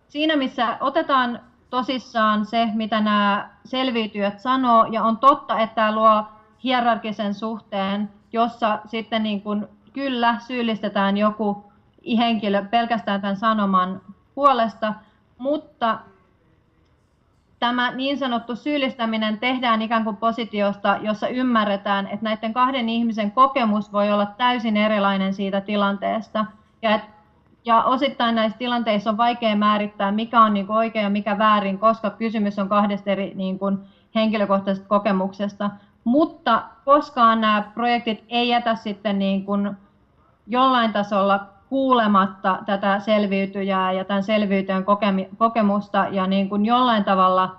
siinä missä otetaan tosissaan se, mitä nämä selviytyjät sanoo, ja on totta, että tämä luo hierarkisen suhteen, jossa sitten niin kuin kyllä syyllistetään joku henkilö pelkästään tämän sanoman puolesta, mutta tämä niin sanottu syyllistäminen tehdään ikään kuin positiosta, jossa ymmärretään, että näiden kahden ihmisen kokemus voi olla täysin erilainen siitä tilanteesta. Ja, et, ja osittain näissä tilanteissa on vaikea määrittää, mikä on niin kuin oikein ja mikä väärin, koska kysymys on kahdesta eri niin kuin henkilökohtaisesta kokemuksesta. Mutta koskaan nämä projektit ei jätä sitten niin kuin jollain tasolla kuulematta tätä selviytyjää ja tämän selviytyjän kokemusta ja niin kuin jollain tavalla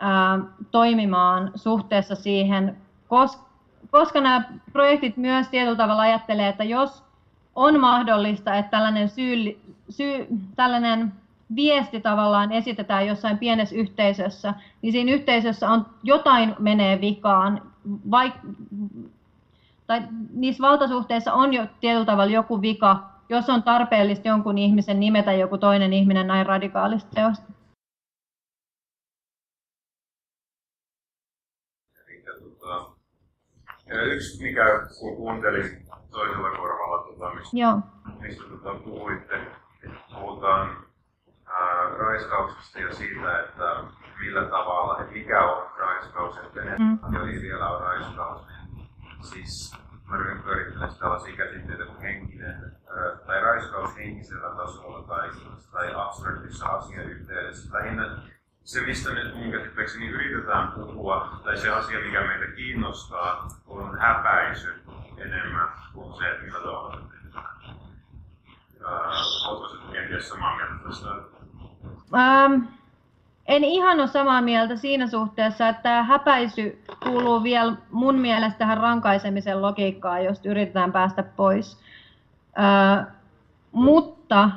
ää, toimimaan suhteessa siihen, koska, koska nämä projektit myös tietyllä tavalla ajattelee, että jos on mahdollista, että tällainen, syy, syy, tällainen viesti tavallaan esitetään jossain pienessä yhteisössä, niin siinä yhteisössä on jotain menee vikaan, vaik, tai niissä valtasuhteissa on jo tietyllä tavalla joku vika, jos on tarpeellista jonkun ihmisen nimetä joku toinen ihminen näin radikaalista teosta. Tota, yksi, mikä kun kuuntelin toisella korvalla, tota, mistä, Joo. mistä tota, puhuitte, puhutaan ää, raiskauksesta ja siitä, että millä tavalla, että mikä on raiskaus, että mm. vielä on raiskaus. Niin siis mä yritän pyörittää tällaisia käsitteitä kuin henkinen, tai raiskaus henkisellä tasolla tai, tai abstraktissa asiayhteydessä. Lähinnä se, mistä nyt mun käsittääkseni yritetään puhua, tai se asia, mikä meitä kiinnostaa, on häpäisy enemmän kuin se, että millä tavalla tehdään. Oletko kenties samaa mieltä tästä? Um, en ihan ole samaa mieltä siinä suhteessa, että tämä häpäisy kuuluu vielä mun mielestä tähän rankaisemisen logiikkaan, jos yritetään päästä pois. Uh, mutta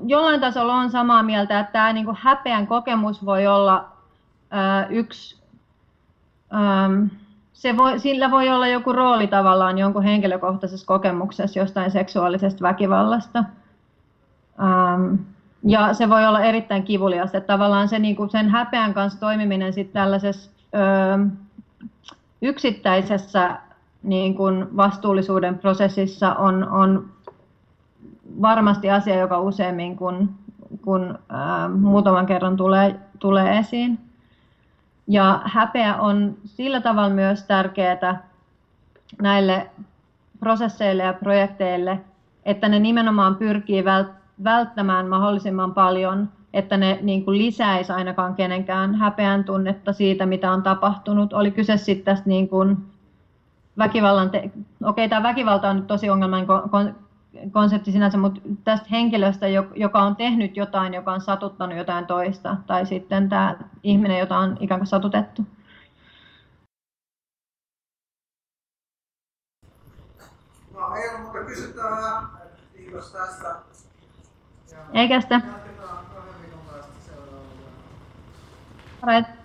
jollain tasolla on samaa mieltä, että tämä niin kuin häpeän kokemus voi olla uh, yksi um, se voi, sillä voi olla joku rooli tavallaan jonkun henkilökohtaisessa kokemuksessa jostain seksuaalisesta väkivallasta. Um, ja se voi olla erittäin kivuliasta, että tavallaan se, niin kuin sen häpeän kanssa toimiminen sit tällaisessa ö, yksittäisessä niin kuin vastuullisuuden prosessissa on, on varmasti asia, joka useammin kuin, kuin ö, muutaman kerran tulee, tulee esiin. Ja häpeä on sillä tavalla myös tärkeää näille prosesseille ja projekteille, että ne nimenomaan pyrkii välttämään mahdollisimman paljon, että ne niin kuin lisäisi ainakaan kenenkään häpeän tunnetta siitä, mitä on tapahtunut. Oli kyse sitten tästä niin kuin väkivallan, te- okei tämä väkivalta on nyt tosi ongelmainen konsepti sinänsä, mutta tästä henkilöstä, joka on tehnyt jotain, joka on satuttanut jotain toista, tai sitten tämä ihminen, jota on ikään kuin satutettu. No, ei ole muuta. Kiitos tästä. Eikä sitä. Right.